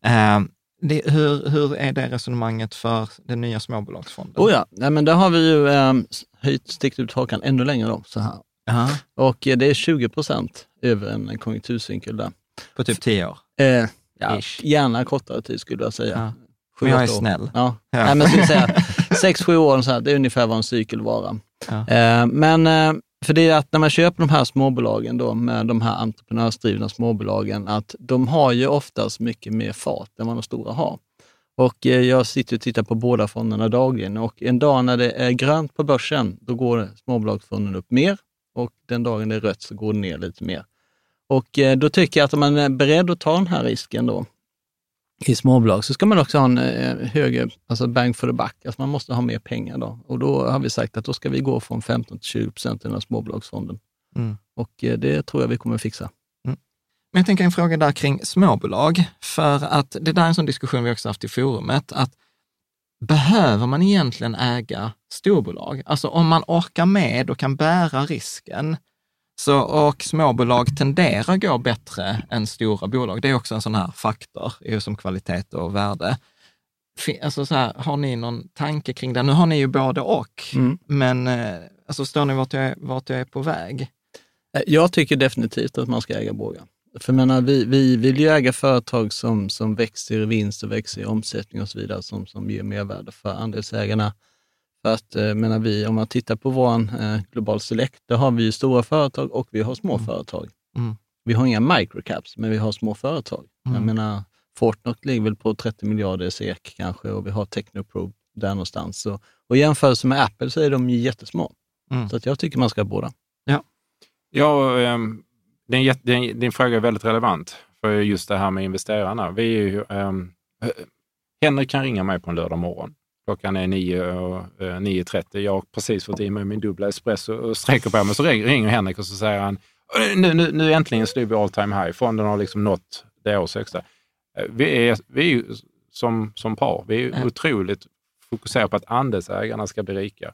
Eh, det, hur, hur är det resonemanget för den nya småbolagsfonden? Oh ja, Nej, men där har vi ju eh, höjt, stickt ut hakan ännu längre då, så här. Ja, Och eh, det är 20 procent över en konjunkturcykel där. på typ 10 år. Eh, ja, gärna kortare tid skulle jag säga. Ja. Men jag är snäll. Ja. Ja. Nej, men skulle säga att sex, sju år, så här, det är ungefär vad en cykel varar. Ja. Eh, men eh, för det är att när man köper de här småbolagen då, med de här entreprenörsdrivna småbolagen, att de har ju oftast mycket mer fart än vad de stora har. Och eh, jag sitter och tittar på båda fonderna dagligen och en dag när det är grönt på börsen, då går småbolagsfonden upp mer och den dagen det är rött så går den ner lite mer. Och eh, då tycker jag att om man är beredd att ta den här risken då, i småbolag så ska man också ha en eh, högre alltså bang for the buck. Alltså man måste ha mer pengar då. Och då har vi sagt att då ska vi gå från 15 till 20 procent i den här småbolagsfonden. Mm. Och eh, det tror jag vi kommer fixa. Men jag tänker en fråga där kring småbolag, för att det där är en sån diskussion vi också haft i forumet, att behöver man egentligen äga storbolag? Alltså om man orkar med och kan bära risken, så, och småbolag tenderar gå bättre än stora bolag. Det är också en sån här faktor som kvalitet och värde. Alltså så här, har ni någon tanke kring det? Nu har ni ju både och, Mm. men eh, alltså, står ni vart jag, vart jag är på väg? Eh, Jag tycker definitivt att man ska äga båda. För menar, vi, vi vill ju äga företag som, som växer i vinst och växer i omsättning och så vidare, som, som ger mervärde för andelsägarna. För att, eh, menar vi, om man tittar på vår eh, Global Select, då har vi ju stora företag och vi har små företag. Mm. Vi har inga microcaps, men vi har små företag. Jag Mm. menar, Fortnox ligger väl på 30 miljarder SEK kanske och vi har Technoprobe där någonstans. Så, och i jämförelse med Apple så är de ju jättesmå. Mm. Så att jag tycker man ska ha båda. Ja, ehm, din, jätte- din, din fråga är väldigt relevant för just det här med investerarna. Vi är ju, eh, Henrik kan ringa mig på en lördag morgon. Klockan är 9 och, eh, 9.30. Jag har precis fått i mig min dubbla espresso och sträcker på mig. Så ringer, Henrik och så säger han, "Eh, nu, nu, nu äntligen slog vi all time high. Fonden har liksom nått det års högsta. Eh, Vi är, vi är ju som, som par, vi är Ja. otroligt fokuserade på att andelsägarna ska bli rika.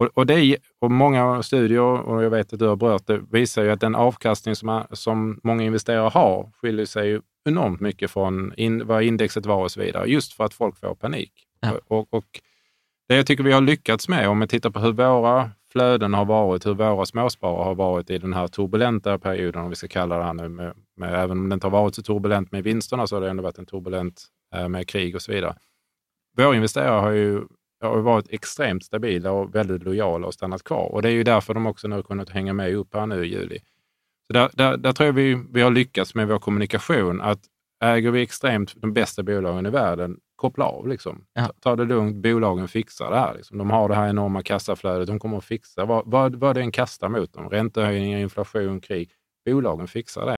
Och, och, det och många studier, och jag vet att du har berört det, visar ju att den avkastning som, som många investerare har skiljer sig ju enormt mycket från in, vad indexet var och så vidare, just för att folk får panik. Ja. Och, och det jag tycker vi har lyckats med, om vi tittar på hur våra flöden har varit, hur våra småsparare har varit i den här turbulenta perioden, om vi ska kalla det här nu, med, med, även om det inte har varit så turbulent med vinsterna, så har det ändå varit en turbulent eh, med krig och så vidare. Våra investerare har ju har varit extremt stabila och väldigt lojala och stannat kvar. Och det är ju därför de också nu har kunnat hänga med upp här nu i juli. Så där, där, där tror jag vi, vi har lyckats med vår kommunikation, att äger vi extremt de bästa bolagen i världen, koppla av. Liksom. Ja. Ta, ta det lugnt, bolagen fixar det här. Liksom. De har det här enorma kassaflödet, de kommer att fixa vad, vad, vad det än kastar mot dem. Räntehöjningar, inflation, krig. Bolagen fixar det.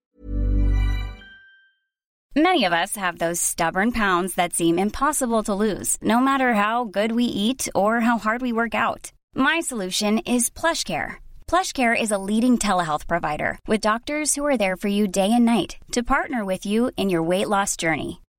Many of us have those stubborn pounds that seem impossible to lose, no matter how good we eat or how hard we work out. My solution is PlushCare. PlushCare is a leading telehealth provider with doctors who are there for you day and night to partner with you in your weight loss journey.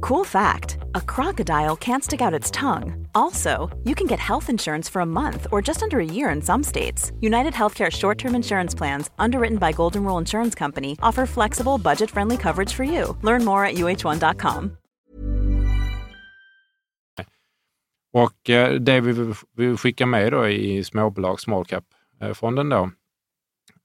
Cool fact a crocodile can't stick out its tongue. Also, you can get health insurance for a month or just under a year in some states. United Healthcare short term insurance plans, underwritten by Golden Rule Insurance Company, offer flexible, budget friendly coverage for you. Learn more at uh1.com. Och eh, det vi vill skicka med då i småbolag, small cap-fonden då,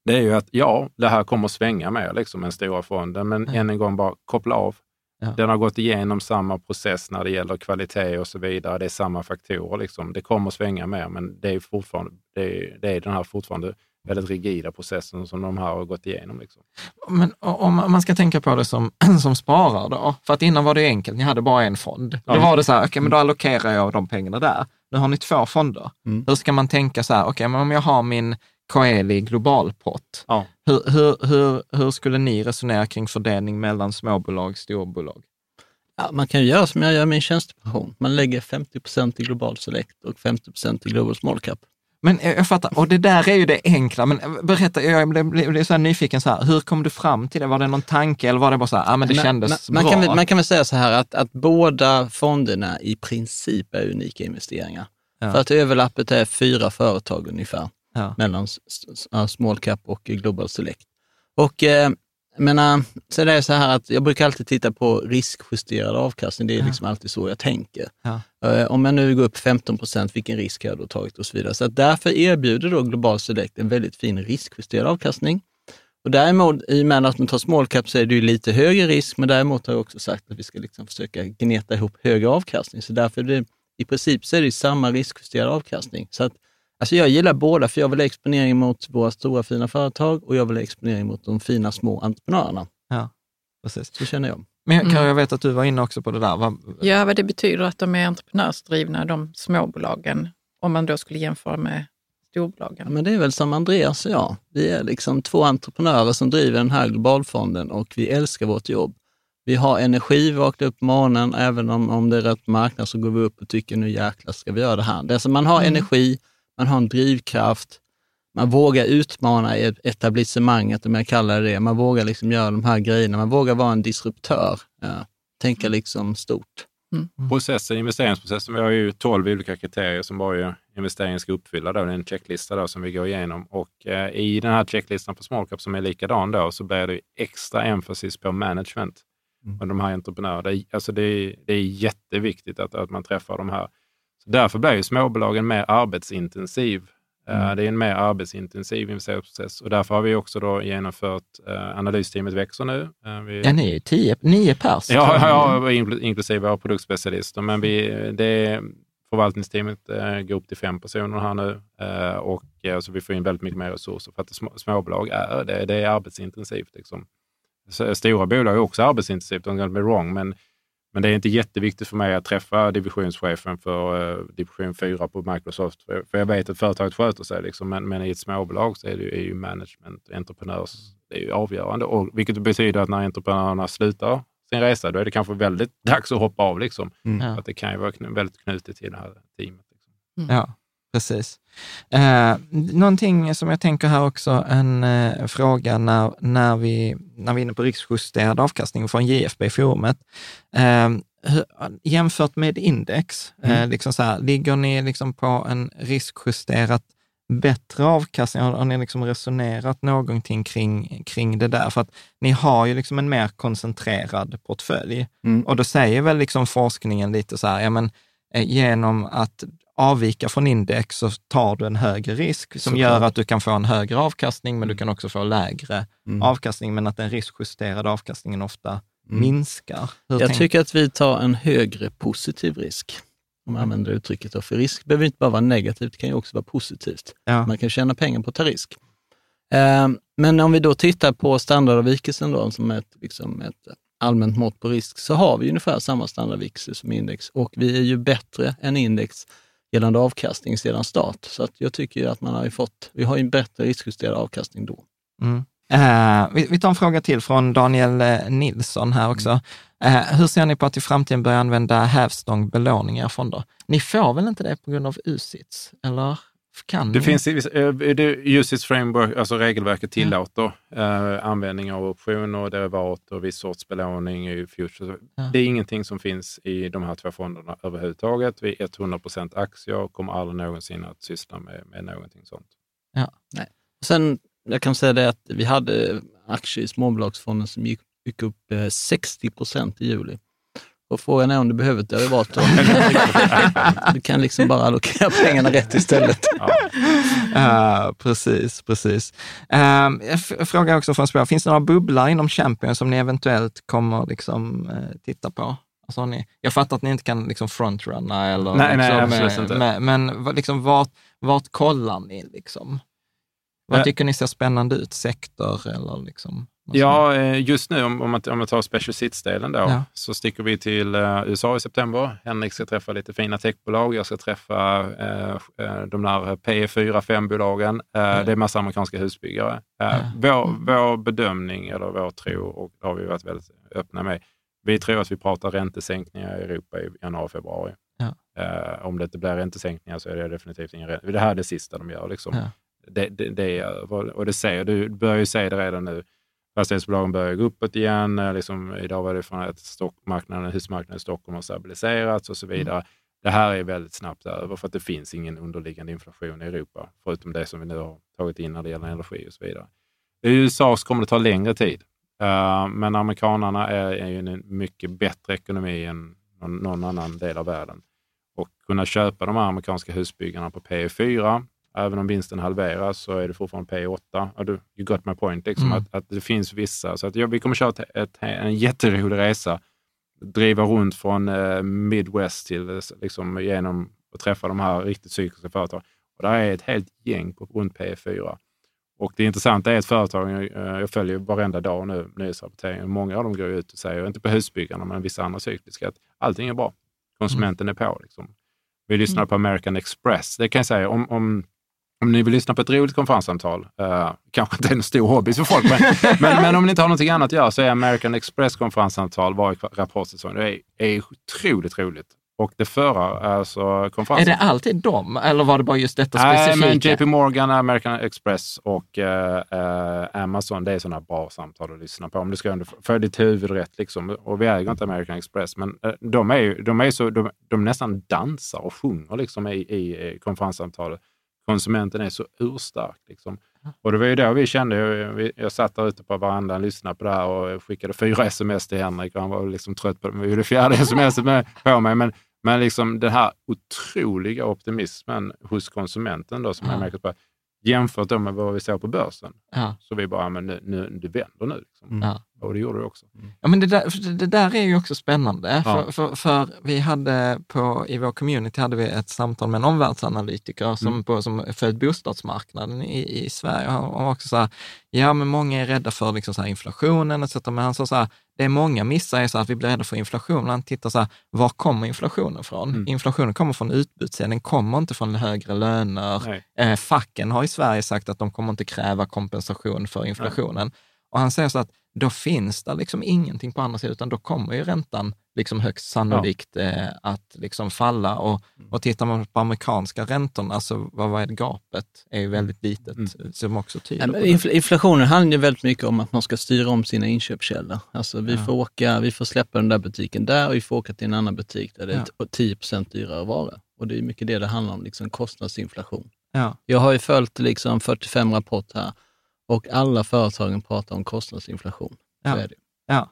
det är ju att ja, det här kommer svänga mer liksom än stora fonden, men Ja. än en gång bara koppla av. Ja. Den har gått igenom samma process när det gäller kvalitet och så vidare. Det är samma faktorer. Liksom. Det kommer svänga mer, men det är, fortfarande, det är, det är den här fortfarande väldigt rigida processen som de här har gått igenom. Liksom. Men om man ska tänka på det som, *clears throat* som sparare då, för att innan var det enkelt, ni hade bara en fond. Ja. Då var det så här, okej, men då allokerar jag de pengarna där. Nu har ni två fonder. Mm. Hur ska man tänka så här, okej, men om jag har min Coeli globalpott, Ja. hur, hur, hur, hur skulle ni resonera kring fördelning mellan småbolag och storbolag? Ja, man kan ju göra som jag gör med min tjänstepension. Man lägger 50 procent i Global Select och 50 procent i Global Small Cap. Men jag jag fattar, och det där är ju det enkla, men berätta, jag blev, blev, så här nyfiken, så här, hur kom du fram till det? Var det någon tanke eller var det bara så här, ja men det Men- kändes man, bra? man, kan, väl- man kan väl säga så här att, att båda fonderna i princip är unika investeringar. Ja. För att överlappet är fyra företag ungefär ja. mellan small cap och Global Select. Och eh, menar, det är så här att jag brukar alltid titta på riskjusterad avkastning. Det är Ja. liksom alltid så jag tänker. Ja. Eh, Om jag nu går upp 15 procent, vilken risk har jag då tagit och så vidare. Så att därför erbjuder då Global Select en väldigt fin riskjusterad avkastning. Och däremot, i och med att man tar small cap så är det ju lite högre risk, men däremot har jag också sagt att vi ska liksom försöka gneta ihop högre avkastning. Så därför är det, i princip så är det samma riskjusterad avkastning. Så att, alltså jag gillar båda, för jag vill ha exponering mot våra stora fina företag och jag vill ha exponering mot de fina små entreprenörerna. Precis. Så känner jag. Men Karo, Mm. jag vet att du var inne också på det där. Vad, Ja, vad det betyder att de är entreprenörsdrivna, de småbolagen, om man då skulle jämföra med storbolagen. Ja, men det är väl som Andreas och jag. Vi är liksom två entreprenörer som driver den här globalfonden och vi älskar vårt jobb. Vi har energi, vi vaknar upp på morgonen, även om, om det är rätt marknad så går vi upp och tycker nu jäklar ska vi göra det här. Det är alltså man har Mm. energi, man har en drivkraft, man vågar utmana etablissemanget, om jag kallar det det. Man vågar liksom göra de här grejerna, man vågar vara en disruptör, ja. tänka liksom stort. Processen, investeringsprocessen, vi har ju 12 olika kriterier som varje investering ska uppfylla. Då. Det är en checklista då som vi går igenom. Och eh, i den här checklistan på small cap som är likadan då, så blir det extra emphasis på management. Och de här entreprenörerna. Det, är- alltså det, det är jätteviktigt att, att man träffar de här. Så därför blir ju småbolagen mer arbetsintensiv. Eh, Det är en mer arbetsintensiv investeringsprocess och därför har vi också då genomfört, eh, analysteamet växer nu. Eh, vi, ja, ni är ju tio, nio pers. Ja, ja, inkl- inklusive våra produktspecialister. Men vi, det, förvaltningsteamet går upp till fem personer här nu och så vi får in väldigt mycket mer resurser för att små, småbolag är, det, det är arbetsintensivt. Liksom. Stora bolag är också arbetsintensivt, don't get me wrong, men, men det är inte jätteviktigt för mig att träffa divisionschefen för eh, division 4 på Microsoft, för, för jag vet att företaget sköter sig. Liksom, men, men i ett småbolag så är, det, ju- är ju management, entreprenörs, det är ju avgörande. Och, vilket betyder att när entreprenörerna slutar sin resa, då är det kanske väldigt *laughs* dags att hoppa av. Liksom. Mm. Att det kan ju vara kn- väldigt knutet till det här teamet. Liksom. Ja, precis. Eh, någonting som jag tänker här också, en eh, fråga när, när, vi, när vi är inne på riksjusterad avkastning från JFB i forumet. Eh, hur, jämfört med index, eh, liksom så här, ligger ni liksom på en riskjusterat bättre avkastning? Har, har ni liksom resonerat någonting kring, kring det där? För att ni har ju liksom en mer koncentrerad portfölj. Mm. Och då säger väl liksom forskningen lite så här, ja men eh, genom att avvika från index så tar du en högre risk som Såklart. gör att du kan få en högre avkastning, men du kan också få lägre Mm. avkastning, men att den riskjusterade avkastningen ofta Mm. minskar. Hur Jag tycker att vi tar en högre positiv risk, om man använder uttrycket. Då. För risk behöver inte bara vara negativt, det kan ju också vara positivt. ja. Man kan tjäna pengar på att ta risk. Eh, men om vi då tittar på standardavvikelsen då, som ett, liksom ett allmänt mått på risk, så har vi ungefär samma standardavvikelse som index och vi är ju bättre än index gällande avkastning sedan start. Så att jag tycker att man har ju fått, vi har ju en bättre riskjusterad avkastning då. Mm. Eh, vi, vi, tar en fråga till från Daniel eh, Nilsson här också. Eh, hur ser ni på att i framtiden börja använda hävstång belåning i era fonder? Ni får väl inte det på grund av USITS, eller? Kan det finns USITS framework, alltså regelverket tillåter mm. eh, användning av optioner, derivat och viss sorts belåning i future. Ja. Det är ingenting som finns i de här två fonderna överhuvudtaget. Vi är 100% aktier och kommer aldrig någonsin att syssla med, med någonting sånt. Ja. Nej. Sen jag kan säga det att vi hade aktier i småbolagsfonden som gick, gick upp 60 eh, procent i juli. Och frågan är om du behöver ett derivat. *laughs* du kan liksom bara allokera pengarna rätt istället. Ja. Uh, precis, precis. Uh, jag frågar också från spår, finns det några bubblar inom Champion som ni eventuellt kommer liksom, uh, titta på? Alltså, ni, jag fattar att ni inte kan liksom frontrunna eller... Nej, liksom, nej absolut inte. Med, men liksom, vart, vart kollar ni? Liksom? Vad tycker ni ser spännande ut? Sektor eller liksom? Ja, eh, just nu om, om, man, om man tar special sits-delen då, ja. så sticker vi till uh, USA i september. Henrik ska träffa lite fina techbolag. Jag ska träffa uh, de där P4-5-bolagen. Uh, ja. Det är massa amerikanska husbyggare. Ja. Vår, mm. vår bedömning, eller vår tro, och det har vi varit väldigt öppna med, vi tror att vi pratar räntesänkningar i Europa i januari, februari. om det inte blir räntesänkningar så är det definitivt ingen ränte. Det här är det sista de gör. Liksom det, det, det, och det ser, du börjar ju se det redan nu. Fastighetsbolagen börjar gå uppåt igen. Eh, liksom, idag var det från att stockmarknaden, husmarknaden i Stockholm har stabiliserats och så mm. vidare. Mm. Det här är väldigt snabbt över för att det finns ingen underliggande inflation i Europa, förutom det som vi nu har tagit in när det gäller energi och så vidare. I USA så kommer det ta längre tid, uh, men amerikanarna är, är ju en mycket bättre ekonomi än någon, någon, annan del av världen. Och kunna köpa de här amerikanska husbyggarna på P4 Även om vinsten halveras så är det fortfarande P8. You got my point. Liksom, mm. att, att, det finns vissa. Så att, ja, vi kommer köra ett, ett, en jätterolig resa. Driva runt från eh, Midwest till eh, liksom, genom att träffa de här riktigt cykliska företagen. Och där är ett helt gäng på runt P4. Och det intressanta är att företagen, eh, jag följer varenda dag nu nyhetsrapporteringen, många av dem går ut och säger, inte på husbyggarna, men vissa andra cykliska, att allting är bra. Konsumenten mm. är på. Liksom. Vi lyssnar mm. på American Express. Det kan jag säga, om, om om ni vill lyssna på ett roligt konferenssamtal, uh, kanske inte är en stor hobby för folk, men, *laughs* men, men, om ni inte har någonting annat att göra så är American Express konferenssamtal varje rapportsäsong. Det är, är otroligt roligt. Och det förra, alltså konferensen. Är det alltid dem eller var det bara just detta specifika? Nej, men JP Morgan, American Express och uh, uh, Amazon, det är sådana bra samtal att lyssna på. Om du ska få ditt huvud rätt. Liksom. Och vi äger inte American Express, men uh, de, är, de, är så, de, de nästan dansar och sjunger liksom i, i konferenssamtalet konsumenten är så urstark. Liksom. Och det var ju då vi kände, jag, jag satt där ute på verandan och lyssnade på det här och skickade fyra sms till Henrik och han var liksom trött på det. Det fjärde *laughs* sms på mig. Men, men liksom den här otroliga optimismen hos konsumenten då, som ja. jag märkt på, jämfört med vad vi såg på börsen. Ja. Så vi bara, men nu, nu, det vänder nu. Liksom. Ja. Och det gjorde det också. Mm. Ja, men det där, det där är ju också spännande, ja. för, för, för, vi hade på, i vår community hade vi ett samtal med en omvärldsanalytiker som, mm. på, som följt bostadsmarknaden i, i Sverige. Han var också så här, ja men många är rädda för liksom så här inflationen etc. Men han sa så här, det är många missar är så att vi blir rädda för inflation. Han tittar så här, var kommer inflationen från? Mm. Inflationen kommer från utbudssidan, den kommer inte från högre löner. Eh, facken har i Sverige sagt att de kommer inte kräva kompensation för inflationen. Nej. Och han säger så att då finns det liksom ingenting på andra sidan, utan då kommer ju räntan liksom högst sannolikt ja. eh, att liksom falla. Och, mm. och tittar man på amerikanska räntorna, så vad, vad är det, gapet är ju mm. väldigt litet, mm. som också tyder ja, infl Inflationen handlar ju väldigt mycket om att man ska styra om sina inköpskällor. Alltså vi, ja. får åka, vi får släppa den där butiken där och vi får åka till en annan butik där det är ja. 10% dyrare varor. Och det är mycket det det handlar om, liksom kostnadsinflation. Ja. Jag har ju följt liksom 45 rapporter här och alla företagen pratar om kostnadsinflation. Så ja. är det. Ja.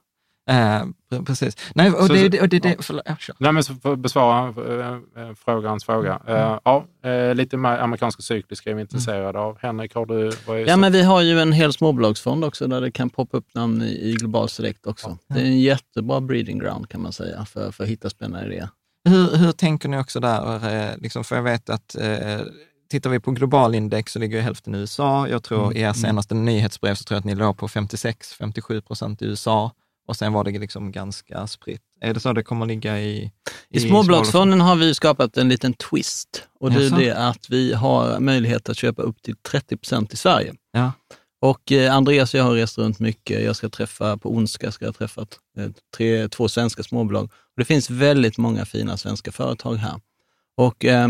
Eh, precis. Nej, och det, det, och det, det, förlåt, ja, Nej, men för att besvara äh, frågans fråga. Mm. Uh, ja, uh, lite mer amerikanska cykliska är vi intresserade mm. av. Henrik, har du? Vad är ja, men vi har ju en hel småbolagsfond också där det kan poppa upp namn i, i Global Select också. Ja. Det är en jättebra breeding ground kan man säga för, för att hitta spännande idéer. Hur, hur tänker ni också där? Liksom, för jag vet att eh, tittar vi på globalindex så ligger ju hälften i USA. Jag tror Mm, i er senaste nyhetsbrev så tror jag att ni låg på 56-57 procent i USA och sen var det liksom ganska spritt. Är det så det kommer att ligga i? I småbolagsfonden har vi skapat en liten twist och det är Jaså? det att vi har möjlighet att köpa upp till 30 procent i Sverige. Ja. Och eh, Andreas och jag har rest runt mycket. Jag ska träffa, på onsdag ska jag träffa eh, tre, två svenska småbolag. Och det finns väldigt många fina svenska företag här. Och eh,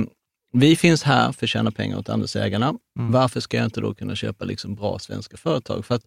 vi finns här för att tjäna pengar åt andelsägarna. Mm. Varför ska jag inte då kunna köpa liksom bra svenska företag? För att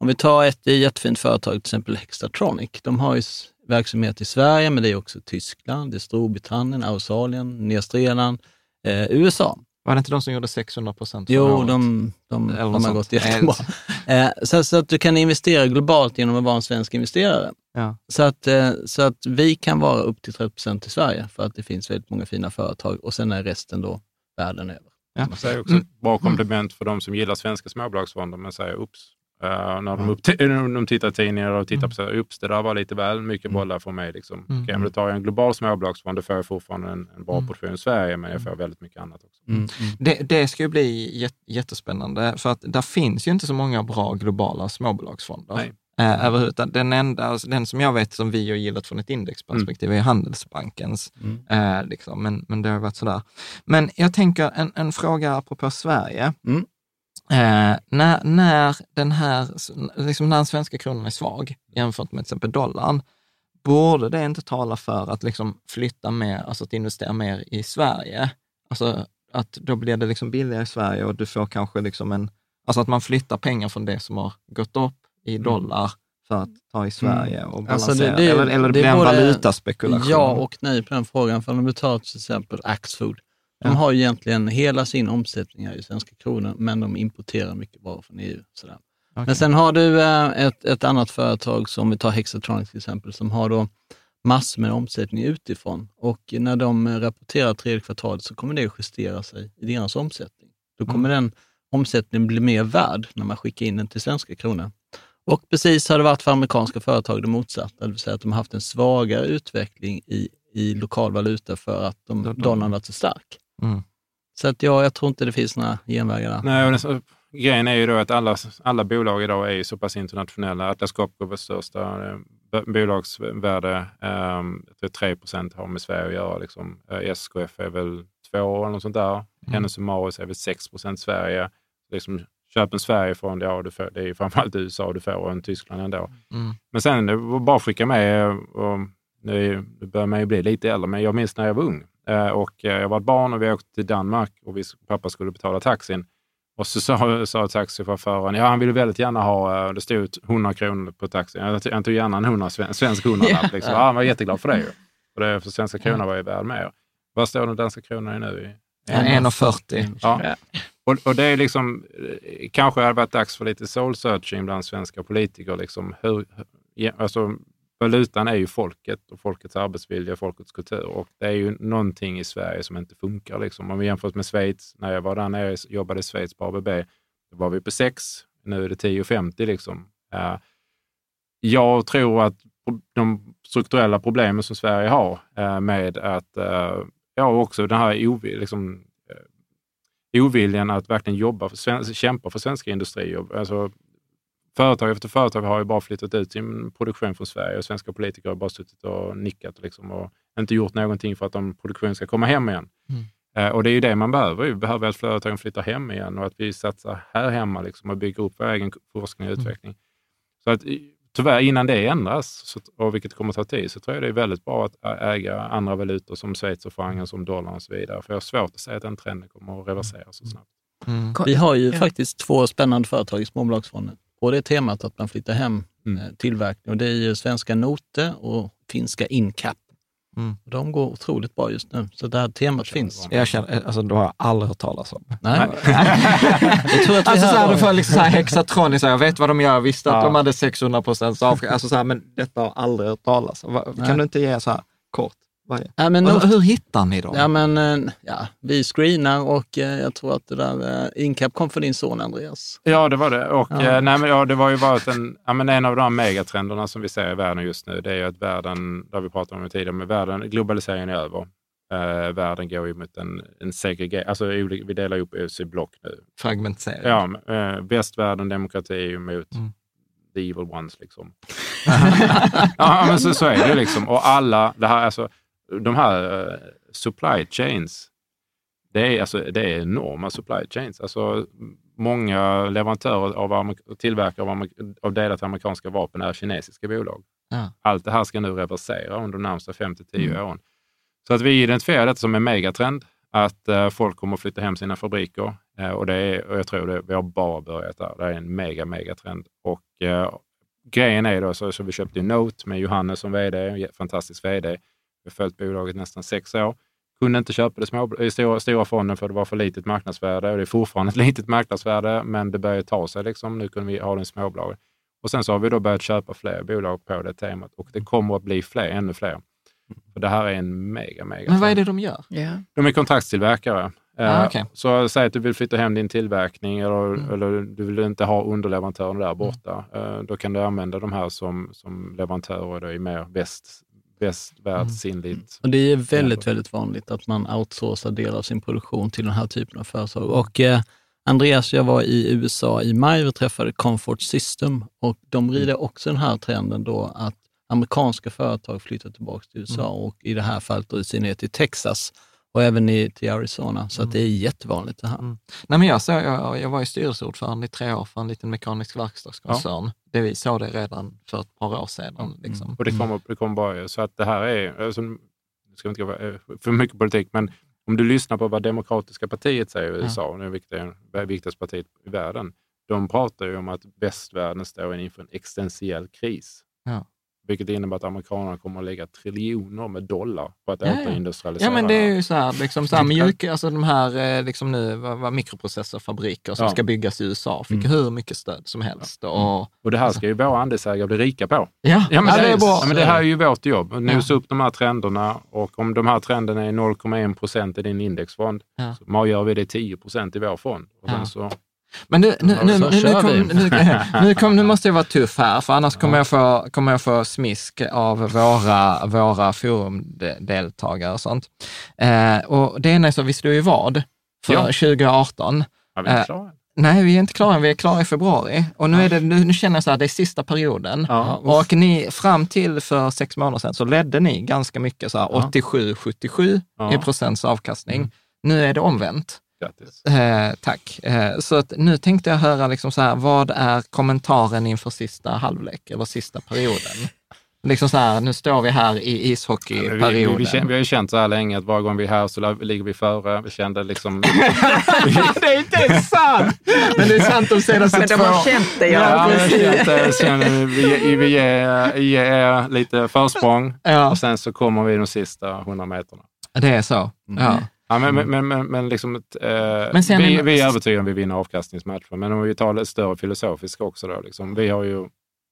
om vi tar ett jättefint företag, till exempel Hexatronic. De har ju verksamhet i Sverige, men det är också Tyskland, det är Storbritannien, Australien, Nya Zeeland, eh, USA. Var det inte de som gjorde 600 procent Jo, de, de, Eller de något har sånt. gått jättebra. *laughs* Eh, så, så att du kan investera globalt genom att vara en svensk investerare. Ja. Så, att, eh, så att vi kan vara upp till 30 procent i Sverige för att det finns väldigt många fina företag och sen är resten då världen över. Ja. Man säger också ett bra komplement för de som gillar svenska småbolagsfonder. Man säger ups. Eh, när de, upp, när de tittar i tidningar och tittar på så här, ups, det där var lite väl mycket bollar för mig. Liksom. Mm. Okej, men då tar jag en global småbolagsfond, då får jag fortfarande en, en bra Mm. portfölj i Sverige, men jag får väldigt mycket annat också. Mm. Det, det ska ju bli jät- jättespännande, för att där finns ju inte så många bra globala småbolagsfonder. Nej. Eh, överhuvudtaget. Den enda, alltså den som jag vet som vi har gillat från ett indexperspektiv är Handelsbankens. Mm. Eh, liksom. men, men det har varit sådär. Men jag tänker en, en fråga apropå Sverige. Mm. Eh, när, när, den här, liksom när den svenska kronan är svag jämfört med till exempel dollarn, borde det inte tala för att liksom flytta mer, alltså att investera mer i Sverige? Alltså att då blir det liksom billigare i Sverige och du får kanske liksom en, alltså att man flyttar pengar från det som har gått upp i dollar för att ta i Sverige och balansera. Alltså det- det- eller, eller det, det blir en valutaspekulation. Ja och nej på den frågan. För om du tar till exempel Axfood. De har ju egentligen hela sin omsättning här i svenska kronor, men de importerar mycket varor från EU. Sådär. Okej. Men sen har du eh, ett, ett annat företag, som vi tar Hexatronic till exempel, som har då massor med omsättning utifrån. Och när de rapporterar tredje kvartalet så kommer det att justera sig i deras omsättning. Då kommer den omsättningen bli mer värd när man skickar in den till svenska kronor. Och precis har det varit för amerikanska företag det motsatta, det vill säga att de har haft en svagare utveckling i, i lokal valuta för att de, dollarn varit så stark. Mm. Så att ja, jag tror inte det finns några genvägar där. Nej, och det, grejen är ju då att alla, alla bolag idag är ju så pass internationella. Atlas Copco, vårt största eh, bolagsvärde, eh, jag tror 3 procent har med Sverige att göra. Liksom. Eh, SKF är väl 2 eller något sånt där. Mm. Hennes Mauritz är väl 6 procent Sverige. Liksom, köp en Sverige från, ja, du får, det är ju framförallt USA du får och en Tyskland ändå. Mm. Men sen det var bara att skicka med, och nu nu börjar man ju bli lite äldre, men jag minns när jag var ung. Eh, Och eh, jag var ett barn och vi åkte till Danmark och vi, pappa skulle betala taxin. Och så sa, *laughs* sa taxichauffören, ja han ville väldigt gärna ha, eh, det stod 100 kronor på taxin. Jag jag tog gärna en 100, sven- svensk 100-lapp. Liksom. Ja, han var jätteglad för det ju. För, det, för svenska kronan var ju värd mer. Vad står den danska kronan i nu? I? 1,40. Ja. Och, och det är liksom, kanske hade varit dags för lite soul searching bland svenska politiker. Liksom. Hur, alltså, valutan är ju folket och folkets arbetsvilja, folkets kultur. Och det är ju någonting i Sverige som inte funkar. Liksom. Om vi jämför med Schweiz, när jag var där nere och jobbade i Schweiz på ABB, då var vi på 6, nu är det 10,50 liksom. Jag tror att de strukturella problemen som Sverige har eh, med att, eh, ja också den här ovi, liksom, eh, oviljan att verkligen jobba för kämpa för svenska industrier. Alltså, företag efter företag har ju bara flyttat ut sin produktion från Sverige och svenska politiker har bara suttit och nickat liksom, och inte gjort någonting för att de produktion ska komma hem igen. Mm. Eh, och det är ju det man behöver. Vi behöver att företagen flyttar hem igen och att vi satsar här hemma liksom, och bygger upp vår egen forskning och utveckling. Så att, tyvärr, innan det ändras, så, och vilket kommer att ta tid, så tror jag det är väldigt bra att äga andra valutor som schweizerfrancen, som dollarn och så vidare. För jag har svårt att säga att den trenden kommer att reversera så snabbt. Mm. Vi har ju Ja. faktiskt två spännande företag i småbolagsfonden. På det temat att man flyttar hem Mm. eh, tillverkning. Och det är ju svenska Note och finska Incap. Mm. Och De går otroligt bra just nu, så det här temat finns. Jag känner, alltså då har jag aldrig hört talas om. Nej. *laughs* jag tror att Alltså så här, du får liksom så här här, jag vet vad de gör, jag visste att Ja. de hade 600 procents avskiljning. Alltså så här, men detta har aldrig hört talas om. Kan Nej. du inte ge så här? Ja, men Och Note, hur hittar ni dem? ja, men, eh, ja, vi screenar och eh, jag tror att det där eh, Incap kom från din son Andreas. Ja, det var det. Och, Ja. nej, men, ja, det var ju varit en, ja, men en av de megatrenderna som vi ser i världen just nu. Det är ju att världen, där vi pratade om det tidigare, med världen, globaliseringen är över. Eh, världen går ju mot en, en segregering, alltså vi delar upp oss i block nu. Fragmentering. Ja, eh, västvärlden, demokrati mot Mm. the evil ones. Liksom. *laughs* ja, men så, så är det liksom. Och alla, det här, alltså, de här eh, supply chains, det är, alltså, det är enorma supply chains. Alltså, många leverantörer av tillverkare av, av delar till amerikanska vapen är kinesiska bolag. Ja. Allt det här ska nu reversera under de närmsta 5-10 åren. Så att vi identifierar detta som en megatrend, att eh, folk kommer att flytta hem sina fabriker. Eh, och, det är, och jag tror det, vi har bara börjat där. Det är en mega, megatrend. Och eh, grejen är då, så, så vi köpte Note med Johannes som vd, en fantastisk vd. Vi har följt bolaget nästan sex år. Kunde inte köpa det små, i stora, stora fonden för det var för litet marknadsvärde. Och det är fortfarande ett *laughs* litet marknadsvärde, men det börjar ta sig. Liksom. Nu kunde vi ha den småbolag. Och sen så har vi då börjat köpa fler bolag på det temat och det kommer att bli fler, ännu fler. För det här är en mega, mega Men vad är det de gör? Ja. De är kontraktstillverkare. Eh, Ah, okej. Så säg att du vill flytta hem din tillverkning eller, Mm. eller du vill inte ha underleverantören där borta. Eh, Då kan du använda de här som, som leverantörer då i mer väst, västvärldsinligt. Och det är väldigt, väldigt vanligt att man outsourcar delar av sin produktion till den här typen av företag. Och eh, Andreas och jag var i USA i maj och träffade Comfort System. Och de rider också den här trenden då att amerikanska företag flyttar tillbaka till USA och i det här fallet då i synnerhet till Texas och även i, till Arizona. Så att det är jättevanligt det här. Mm. Nej, men jag, så, jag, jag var ju styrelseordförande i tre år för en liten mekanisk verkstadskoncern. Det vi såg det redan för ett par år sedan. Liksom. Och det kommer, det kommer bara... Så att det här är... Alltså, nu ska vi inte gå eh, för mycket politik, men om du lyssnar på vad Demokratiska partiet säger i USA, och det är det viktigaste partiet i världen, de pratar ju om att västvärlden står inför en existentiell kris. Ja. Vilket innebär att amerikanerna kommer att lägga triljoner med dollar på att Ja, ja. återindustrialisera. Ja, men det är ju så här, liksom så här mjuk, alltså de här eh, liksom nu, vad, vad mikroprocessorfabriker som Ja. ska byggas i USA fick Mm. hur mycket stöd som helst. Och, Och det här ska ju våra andelsägare bli rika på. ja, Ja, men, det, är, bra. ja, men det här är ju vårt jobb. Ja. nosa upp de här trenderna och om de här trenderna är 0,1 procent i din indexfond, Ja. så gör vi det 10 procent i vår fond. Och Ja. så, Men nu, nu, nu, nu, nu, kom, nu, *laughs* nu, kom, nu måste jag vara tuff här, för annars kommer, jag, få, kommer jag få smisk av våra, våra forumdeltagare och sånt. Eh, och det ena är så, vi slog ju vad för Ja. 2018. ja, vi är Eh, inte klara än. Nej, vi är inte klara. Vi är klara i februari. Och nu, är det, nu, nu känner jag så här, det är sista perioden. Ja. Och ni, fram till för sex månader sedan så ledde ni ganska mycket, så här Ja. 87-77 Ja. i procents avkastning. Mm. Nu är det omvänt. Grattis. Eh, tack. Eh, så att nu tänkte jag höra, liksom så här, vad är kommentaren inför sista halvlek eller sista perioden? *laughs* Liksom så här, nu står vi här i Vi, vi, ishockeyperioden. vi, kän- vi har ju känt så här länge att varje gång vi är här så ligger vi före. Vi kände liksom... *laughs* det är inte sant! Men det är sant de senaste Men två de har känt det, ja. Ja, vi känt det. Sen vi, vi ger, ger lite försprång Ja, och sen så kommer vi de sista 100 meterna. det är så. Ja. Ja, men, men, men, men, men, liksom, ett, eh, Men vi, är- vi är övertygade om vi vinner avkastningsmatchen. Men om vi tar det större filosofiska också. Då, liksom, vi har ju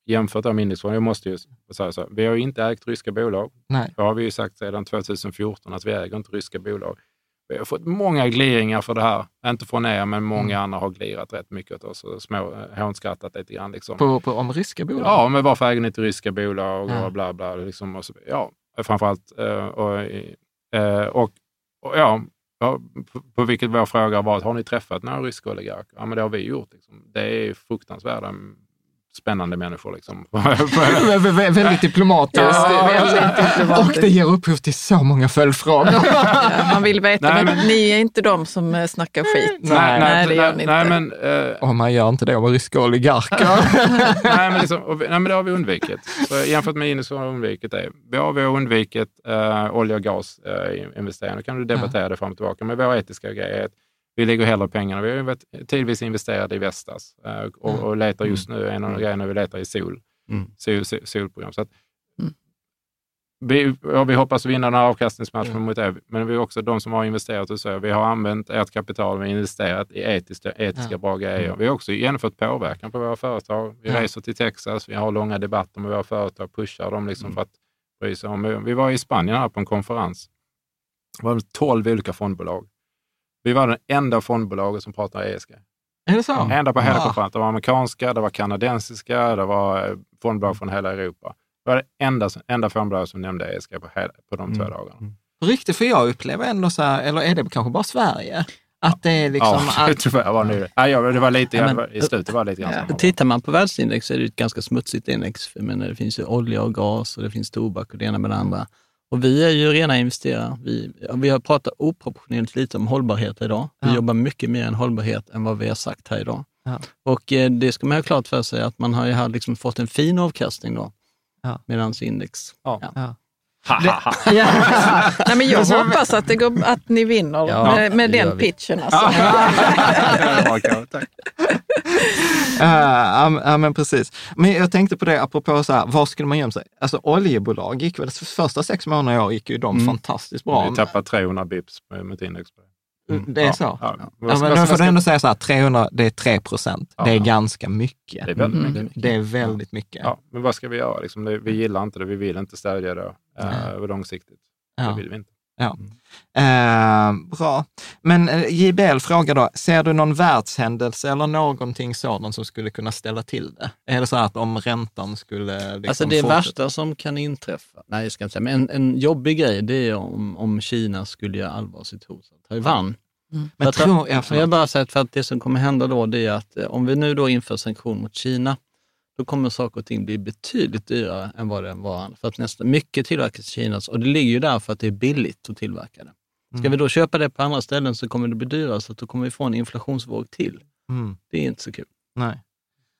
jämfört med indexfonden, jag måste ju säga så, vi har ju inte ägt ryska bolag. Nej. Det har vi ju sagt sedan 2014 att vi äger inte ryska bolag. Vi har fått många gliringar för det här. Inte från er, men många Mm. andra har glirat rätt mycket åt oss och små, eh, hånskrattat lite grann. Liksom. På, på, om ryska bolag? Ja, men varför äger ni inte ryska bolag Ja. och bla bla. Liksom, och så, ja, framförallt. eh, Och, eh, och, och ja, på, på vilket vår fråga har varit, har ni träffat några ryska oligarker? Ja, men det har vi gjort. Liksom. Det är fruktansvärda, spännande människor. Liksom. *laughs* Vä- vä- vä- Väldigt *laughs* diplomatiskt. Ja, väldigt diplomatiskt. Och det ger upphov till så många följdfrågor. *laughs* Ja, man vill veta, Nej, men, men- ni är inte de som eh, snackar skit. Nej, nej, det gör ni nej, inte. men, eh, Och man gör inte det om ryska oligarker. nej, men, liksom, och vi, nej, men det har vi undvikit. Så jämfört med Ines så har vi undvikit det. Vi har, vi har undvikit eh, olja och gasinvesteringar. Då kan du debattera det fram och tillbaka. Men vår etiska grej är att vi lägger hellre pengarna. Vi har ju varit tidvis investerade i Vestas eh, och, och letar just nu, en av grejerna vi letar i sol, Mm. sol, sol solprogram. Så att, Mm. vi, ja, vi hoppas vinna den här avkastningsmatchen Mm. mot er, men vi är också de som har investerat och så. Vi har använt ert kapital, vi har investerat i etiskt, etiska Ja. bra grejer. Vi har också genomfört påverkan på våra företag. Vi Ja. reser till Texas, vi har långa debatter med våra företag, pushar dem liksom Mm. för att bry sig om. Vi var i Spanien här på en konferens. Det var 12 olika fondbolag. Vi var den enda fondbolaget som pratade ESG. Är det så? Ända på hela Ah. konferensen. Det var amerikanska, det var kanadensiska, det var eh, fondbolag från hela Europa. Det var det enda, enda fondbolag som nämnde ESG på, hela, på de två Mm. dagarna. Mm. På riktigt, för jag upplever ändå så här, eller är det kanske bara Sverige? Att det är liksom... ja, att, *laughs* tyvärr var det. Ja, ja, det var lite Ja, men- i slutet var det lite grann samma. Tittar man på världsindex så är det ett ganska smutsigt index. Menar, det finns ju olja och gas och det finns tobak och det ena med det andra. Och vi är ju rena investerare. Vi, vi har pratat oproportionerligt lite om hållbarhet idag. Vi Ja. jobbar mycket mer än hållbarhet än vad vi har sagt här idag. Ja. Och eh, det ska man ha klart för sig att man har ju här liksom fått en fin avkastning då. Ja. Medan index... Ja. Ha, ha. *laughs* Nej, men jag hoppas att, det går, att ni vinner Ja, med, med den vi. pitchen. *laughs* Alltså. Ja, ja, ja, men precis. Men jag tänkte på det, apropå så här, var skulle man gömma sig? Alltså oljebolag gick väl, första sex månaderna i år gick ju de Mm. fantastiskt bra. Vi tappade 300 bips med ett index. på det. Mm, Det är så? Ja, Ja, men vad får du ändå säga så här, 300, det är 3 procent. Ja. Det är ganska mycket. Det är väldigt Mm. mycket. Det är väldigt mycket. Ja, men vad ska vi göra? Liksom, det, vi gillar inte det, vi vill inte stödja det uh, långsiktigt. Ja. Det vill vi inte. Eh, bra. Men eh, JBL frågar då, ser du någon världshändelse eller någonting sådant som skulle kunna ställa till det? Är det så att om räntan skulle... Liksom Alltså det fortsätta- värsta som kan inträffa, nej jag ska inte säga, men en, en jobbig grej det är om, om Kina skulle göra allvarligt hot mot Taiwan. Men För att- tror, ja, Jag förlåt. bara säger att för att det som kommer hända då, det är att eh, om vi nu då inför sanktion mot Kina, då kommer saker och ting bli betydligt dyrare än vad det var. För att nästan mycket tillverkas i Kina och det ligger ju där för att det är billigt att tillverka det. Ska Mm. vi då köpa det på andra ställen så kommer det bli dyrare, så att då kommer vi få en inflationsvåg till. Mm. Det är inte så kul. Nej.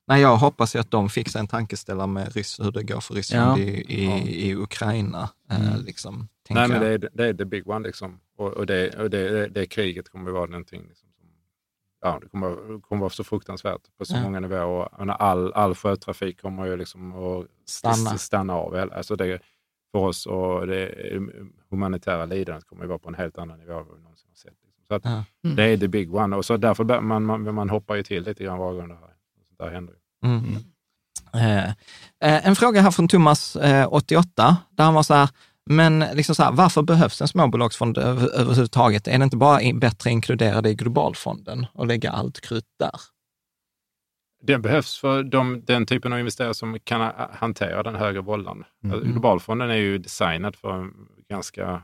Nej, jag hoppas ju att de fixar en tankeställare med Ryss, hur det går för Ryssland Ja. i, i, i Ukraina. Eh, Mm. liksom, Nej, men jag. det är, det är the big one. Liksom. Och, och, det, och det, det, det kriget kommer att vara någonting liksom, som ja, det kommer, kommer att vara så fruktansvärt på så Ja. många nivåer. Och, all, all sjötrafik kommer ju liksom att Stanna. stanna, av. Alltså det, för oss och det humanitära lidandet kommer att vara på en helt annan nivå än vad vi någonsin har sett. Liksom. Så att Ja. Mm. Det är the big one. Och så därför man, man, man hoppar ju till lite grann varje gång det här, sånt där händer. Mm. Eh, eh, en fråga här från Thomas, eh, 88, där han var så här, men liksom så här, varför behövs en småbolagsfond över, överhuvudtaget? Är det inte bara in, bättre att inkludera det i globalfonden och lägga allt krut där? Den behövs för de, den typen av investerare som kan ha- hantera den högre vållan. Mm. Alltså, Globalfonden är ju designad för ganska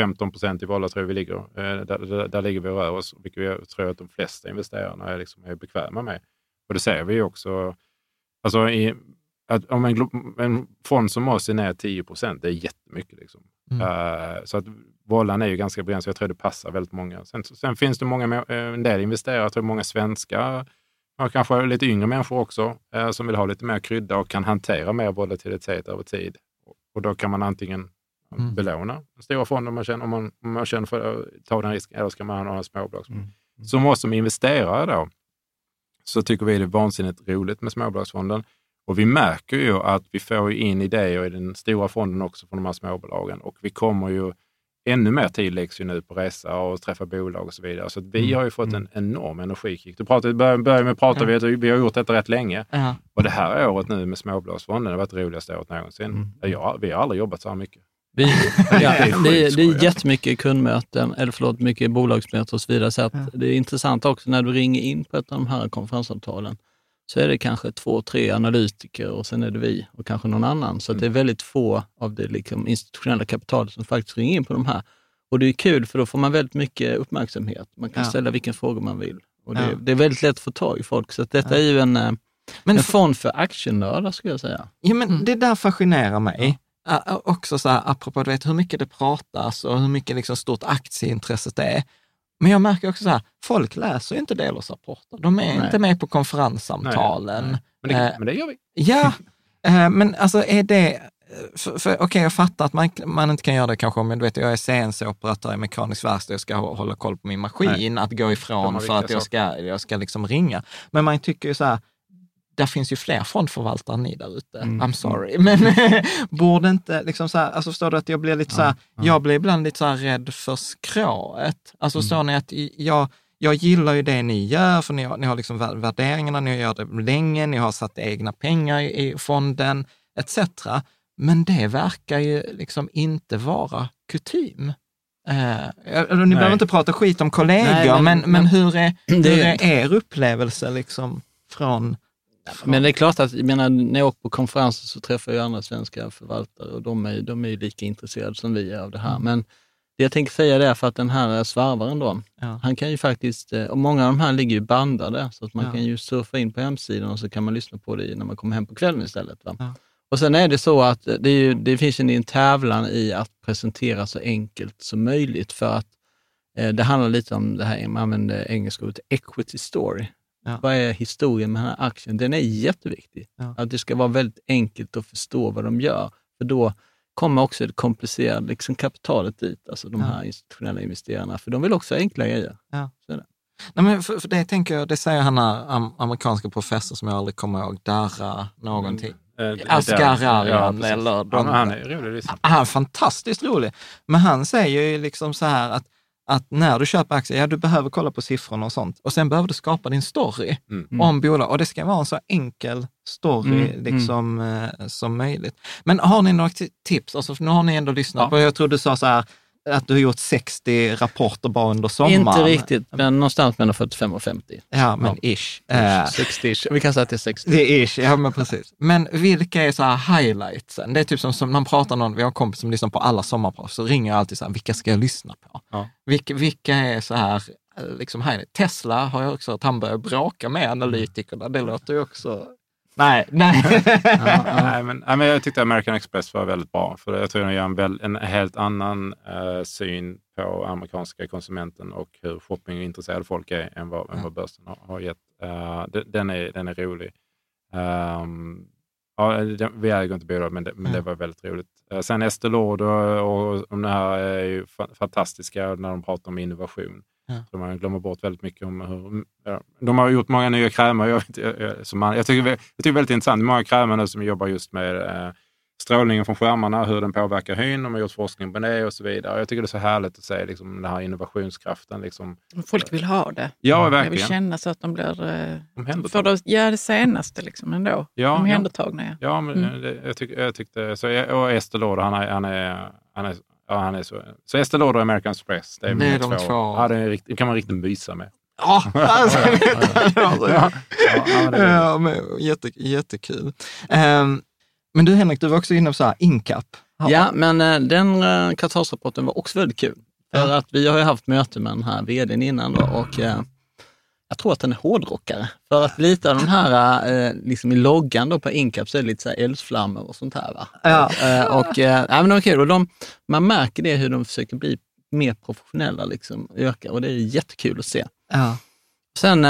15 procent i volla tror jag vi ligger. Eh, Där, där, där ligger vi och rör oss, vilket jag tror att de flesta investerarna är, liksom, är bekväma med. Och det ser vi också. Alltså i, att om en, en fond som oss är ner 10 procent, det är jättemycket. Liksom. Mm. Eh, så att vollan är ju ganska begränsad. Jag tror det passar väldigt många. Sen, sen finns det många, eh, en del investerare, jag tror många svenska Ja, kanske lite yngre människor också eh, som vill ha lite mer krydda och kan hantera mer volatilitet över tid. Och då kan man antingen Mm. belåna stora fonden om man känner, om man, om man känner för att ta den risken, eller ska man ha en småbolagsfond. Mm. Som oss som investerare då, så tycker vi det är vansinnigt roligt med småbolagsfonden. Och vi märker ju att vi får in idéer i den stora fonden också från de här småbolagen. Och vi kommer ju, ännu mer tid läggs ju nu på resa och träffa bolag och så vidare. Så att vi Mm. har ju fått en enorm energikick. Du pratade, började började med att prata, vi, har- vi har gjort detta rätt länge. Ja. Och det här året nu med småbolagsfonden har varit det roligaste året någonsin. Mm. Jag, vi har aldrig jobbat så här mycket. Vi, *laughs* ja, Det är det, är, det skoj. är jättemycket kundmöten, eller förlåt, mycket bolagsmöten och så vidare. Så att det är intressant också när du ringer in på ett av de här konferensavtalen, så är det kanske två, tre analytiker och sen är det vi och kanske någon annan. Så att det är väldigt få av det liksom institutionella kapitalet som faktiskt ringer in på de här. Och det är kul för då får man väldigt mycket uppmärksamhet. Man kan Ja. ställa vilken fråga man vill. Och det, Ja. det är väldigt lätt att få tag i folk. Så detta är ju en, eh, Men en fond för aktienördar skulle jag säga. Ja, men Mm. det där fascinerar mig. Också så här, apropå vet, hur mycket det pratas och hur mycket liksom stort aktieintresset är. Men jag märker också så här, folk läser ju inte delårsrapporter. De är Nej. inte med på konferenssamtalen. Nej, Men det, Eh, men det gör vi. Ja, *laughs* eh, men alltså är det... För, Okej, jag fattar att man, man inte kan göra det kanske om jag, du vet, jag är CNC-operatör i mekanisk verkstad, jag ska hå- hålla koll på min maskin, att gå ifrån för att jag ska, jag ska liksom ringa. Men man tycker ju så här, där finns ju fler fondförvaltare än ni där ute. Mm. I'm sorry. Men *laughs* borde inte, liksom så här, alltså förstår du att jag blir lite så här, jag blir ibland lite så här rädd för skrået. Alltså Mm. förstår ni att jag, jag gillar ju det ni gör, för ni har, ni har liksom vär- värderingarna, ni har gjort det länge, ni har satt egna pengar i, i fonden, etc. Men det verkar ju liksom inte vara kutym. Eh, ni behöver inte prata skit om kollegor, Nej, men- men, men, hur, är, *clears throat* hur är er upplevelse liksom från Men det är klart att, jag menar, när jag åker på konferenser så träffar jag andra svenska förvaltare och de är, de är ju lika intresserade som vi är av det här. Mm. Men det jag tänker säga det är för att den här svarvaren då, Ja. han kan ju faktiskt, eh, och många av de här ligger ju bandade, så att man Ja. kan ju surfa in på hemsidan och så kan man lyssna på det när man kommer hem på kvällen istället. Ja. Och sen är det så att det, är ju, det finns en tävlan i att presentera så enkelt som möjligt för att eh, det handlar lite om det här, man använder engelska ordet equity story. Ja. Vad är historien med den här aktien? Den är jätteviktig. Ja. Att det ska vara väldigt enkelt att förstå vad de gör. För då kommer också det komplicerade liksom kapitalet dit, alltså de Ja. här institutionella investerarna. För de vill också ha enkla grejer. Nej, men för, för det tänker jag, det säger han här am, amerikanska professor som jag aldrig kommer ihåg, Dara någonting. Eh, Asgharian ja, eller Ja, de- han är rolig. Liksom. Han är fantastiskt rolig. Men han säger ju liksom så här att, att när du köper aktier, ja du behöver kolla på siffrorna och sånt. Och sen behöver du skapa din story Mm. om bolag. Och det ska vara en så enkel story Mm, liksom, eh, som möjligt. Men har ni några ti- tips? Alltså, nu har ni ändå lyssnat Ja. på, jag tror du sa så här, att du har gjort 60 rapporter bara under sommaren. Inte riktigt, men någonstans mellan 45 och 50. Ja, men ish. Eh, 60 Vi kan säga att det är 60. Det är ish, ja men precis. Men vilka är så här highlightsen? Det är typ som, som man pratar någon, vi har en kompis som lyssnar på alla sommarproffs, så ringer jag alltid så här, vilka ska jag lyssna på? Ja. Vilka, vilka är så här, eh, liksom highlight? Tesla har jag också, att han börjar bråka med analytikerna, det låter ju också... Nej, nej. *laughs* Nej, men, nej, men jag tyckte American Express var väldigt bra. För jag tror den gör en, väl, en helt annan eh, syn på amerikanska konsumenten och hur shoppingintresserade folk är än vad, än vad börsen har, har gett. Eh, de- den, är, den är rolig. Ehm, ja, den, vi äger inte bolag, men, det, men det var väldigt roligt. Uh, sen Estée Lauder och, och de här är ju fa- fantastiska när de pratar om innovation. Ja. Så man glömmer bort väldigt mycket om hur... Ja, de har gjort många nya krämer. Jag, vet, jag, jag, som man, jag, tycker, jag tycker det är väldigt intressant. Det är många krämer nu som jobbar just med eh, strålningen från skärmarna, hur den påverkar hyn. De har gjort forskning på det och så vidare. Jag tycker det är så härligt att se liksom, den här innovationskraften. Liksom. Folk vill ha det. Ja, Jag vill verkligen. känna så att de blir... Eh, får det, ja, det senaste liksom ändå. Ja, Omhändertagna, ja. Ja, men Mm. det, jag, tyck, jag tyckte... Så, och Estée Lauder, han är, han är, han är, ja, han är så... Så Estée Lauder och American Express, det är, Det är de två. Ja, det, är rikt, det kan man riktigt mysa med. Ja, alltså, *laughs* Ja, ja, ja, men det är- ja, men, jätte, jättekul. Men du Henrik, du var också inne på så här, incap. Ja, men eh, den eh, kvartalsrapporten var också väldigt kul. För Ja. att vi har ju haft möte med den här vdn innan då, och eh, jag tror att den är hårdrockare. För att lite av den här, eh, liksom i loggan då på Incap så är det lite så här eldsflammor och sånt här. Va? Ja. Eh, och, eh, ja, men kul. Och de, man märker det hur de försöker bli mer professionella, liksom, öka, och det är jättekul att se. Ja. Sen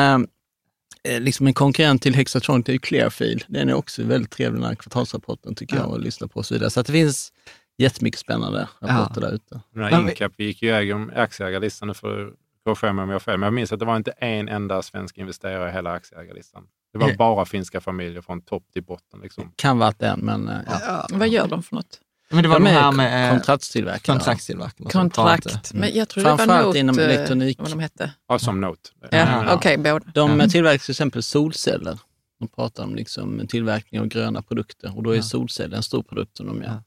liksom en konkurrent till Hexatronic är ju Clearfield. Den är också väldigt trevlig, den här kvartalsrapporten tycker Ja. jag, att lyssna på och så vidare. Så att det finns jättemycket spännande rapporter där ute. Den här Men vi- Incap gick ju äger aktieägarlistan nu för att korrigera mig om jag har fel, men jag minns att det var inte en enda svensk investerare i hela aktieägarlistan. Det var bara finska familjer från topp till botten. Liksom. Kan vara den, men eh, ja. Ja. Vad gör de för något? Men det var De är här med eh, kontraktstillverkare. sånt. Kontrakt. Men jag tror det var Framförallt Note, inom eh, elektronik. Vad de hette. Ja, som Note. Ja, Mm. Okej, båda. De Ja. tillverkar till exempel solceller. De pratar om liksom tillverkning av gröna produkter och då är Ja. solceller en stor produkt som de gör.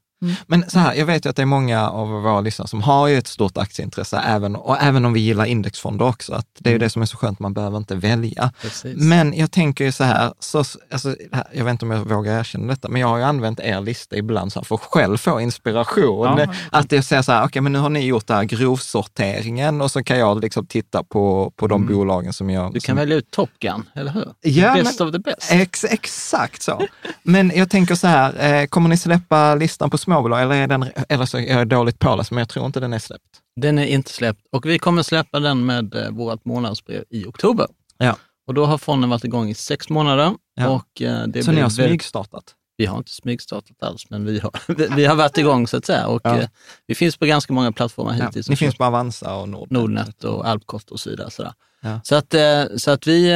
Men så här, jag vet ju att det är många av våra lyssnare som har ju ett stort aktieintresse, även, och även om vi gillar indexfonder också. Att det är ju det som är så skönt, man behöver inte välja. Precis. Men jag tänker ju så här, så, alltså, jag vet inte om jag vågar erkänna detta, men jag har ju använt er lista ibland så här för att själv få inspiration. Ja. Att jag säger så här, okej men nu har ni gjort det här grovsorteringen och så kan jag liksom titta på, på de bolagen som jag... du som, kan välja ut Top Gun, eller hur? Ja, Best men- of the best. Ex, exakt så. Men jag tänker så här, eh, kommer ni släppa listan på småbolag eller, är den, eller så är jag dåligt påläst, men jag tror inte den är släppt. Den är inte släppt och vi kommer släppa den med eh, vårt månadsbrev i oktober. Ja. Och då har fonden varit igång i sex månader. Ja. Och, eh, det så ni har väldigt- smygstartat? Vi har inte smygstartat alls, men vi har, *laughs* vi, har varit igång så att säga. Och, Ja. eh, vi finns på ganska många plattformar hittills. ni finns på Avanza och Nordnet. Nordnet och Alpkost och så vidare. Ja. Så, att, så att vi,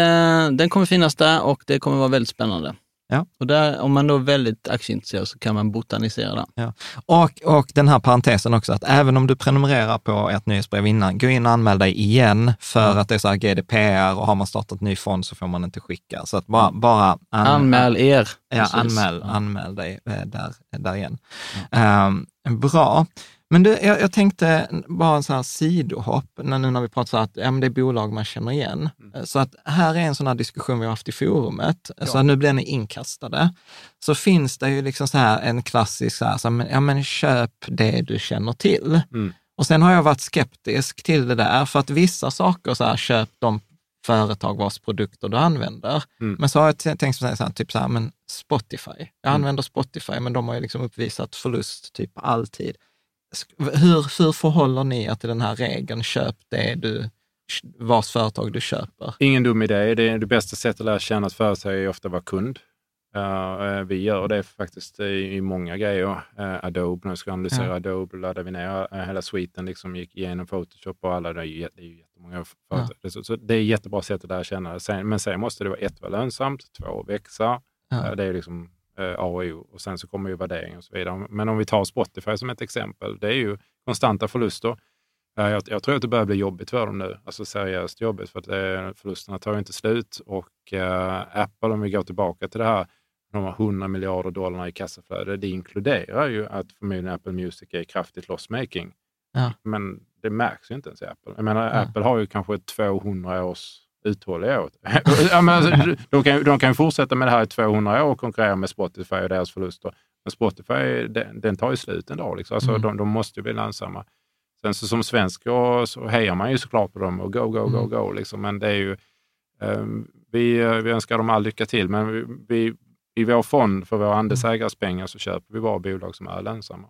den kommer finnas där och det kommer vara väldigt spännande. Ja. Och där, om man då är väldigt aktieintresserad så kan man botanisera där. Och, och den här parentesen också, att även om du prenumererar på ert nyhetsbrev innan, gå in och anmäl dig igen för att det är så här GDPR och har man startat ny fond så får man inte skicka. Så att bara, bara an- Anmäl er. Ja, Precis. anmäl, Ja. anmäl dig eh, där, där igen. Ehm, Bra. Men du, jag, jag tänkte bara en sån här sidohopp, när, nu när vi pratar så att ja, men det är bolag man känner igen. Mm. Så att här är en sån här diskussion vi har haft i forumet, så att nu blir ni inkastade. Så finns det ju liksom så här en klassisk, så här, så, men, ja men köp det du känner till. Mm. Och sen har jag varit skeptisk till det där, för att vissa saker, så här, köp de företag vars produkter du använder. Mm. Men så har jag tänkt så här, typ så här, men Spotify. Jag Mm. använder Spotify, men de har ju liksom uppvisat förlust typ alltid. Hur, hur förhåller ni er till den här regeln, köp det du, vars företag du köper? Ingen dum idé. Det, är det bästa sättet att lära känna ett företag är ofta att vara kund. Uh, vi gör det faktiskt i, i många grejer. Uh, Adobe, när vi ska analysera Ja. Adobe, laddade vi ner uh, hela sviten, liksom gick igenom Photoshop och alla. Det är ju, det är ju jättemånga företag. Så, så det är ett jättebra sätt att lära känna det. Men sen måste det vara ett, vara lönsamt, två, växa. Ja. Det är liksom A och O. Och sen så kommer ju värdering och så vidare. Men om vi tar Spotify som ett exempel, det är ju konstanta förluster. Eh, Jag, jag tror att det börjar bli jobbigt för dem nu, alltså seriöst jobbigt, för att eh, förlusterna tar ju inte slut. Och eh, Apple, om vi går tillbaka till det här, de har 100 miljarder dollar i kassaflöde. Det inkluderar ju att förmodligen Apple Music är kraftigt lossmaking. Ja. Men det märks ju inte ens i Apple. Jag menar, Ja. Apple har ju kanske 200 års uthållighet. *laughs* ja, men alltså, de, kan, de kan fortsätta med det här i 200 år och konkurrera med Spotify och deras förluster. Men Spotify, den, den tar ju slut en dag. Liksom. Alltså, Mm. de, de måste ju bli lönsamma. Sen så som svensk så hejar man ju såklart på dem och go, go, go, Mm. go. Liksom. Men det är ju, ehm, vi, eh, vi önskar dem all lycka till, men vi, vi, i vår fond för våra andelsägares pengar så köper vi bara bolag som är lönsamma.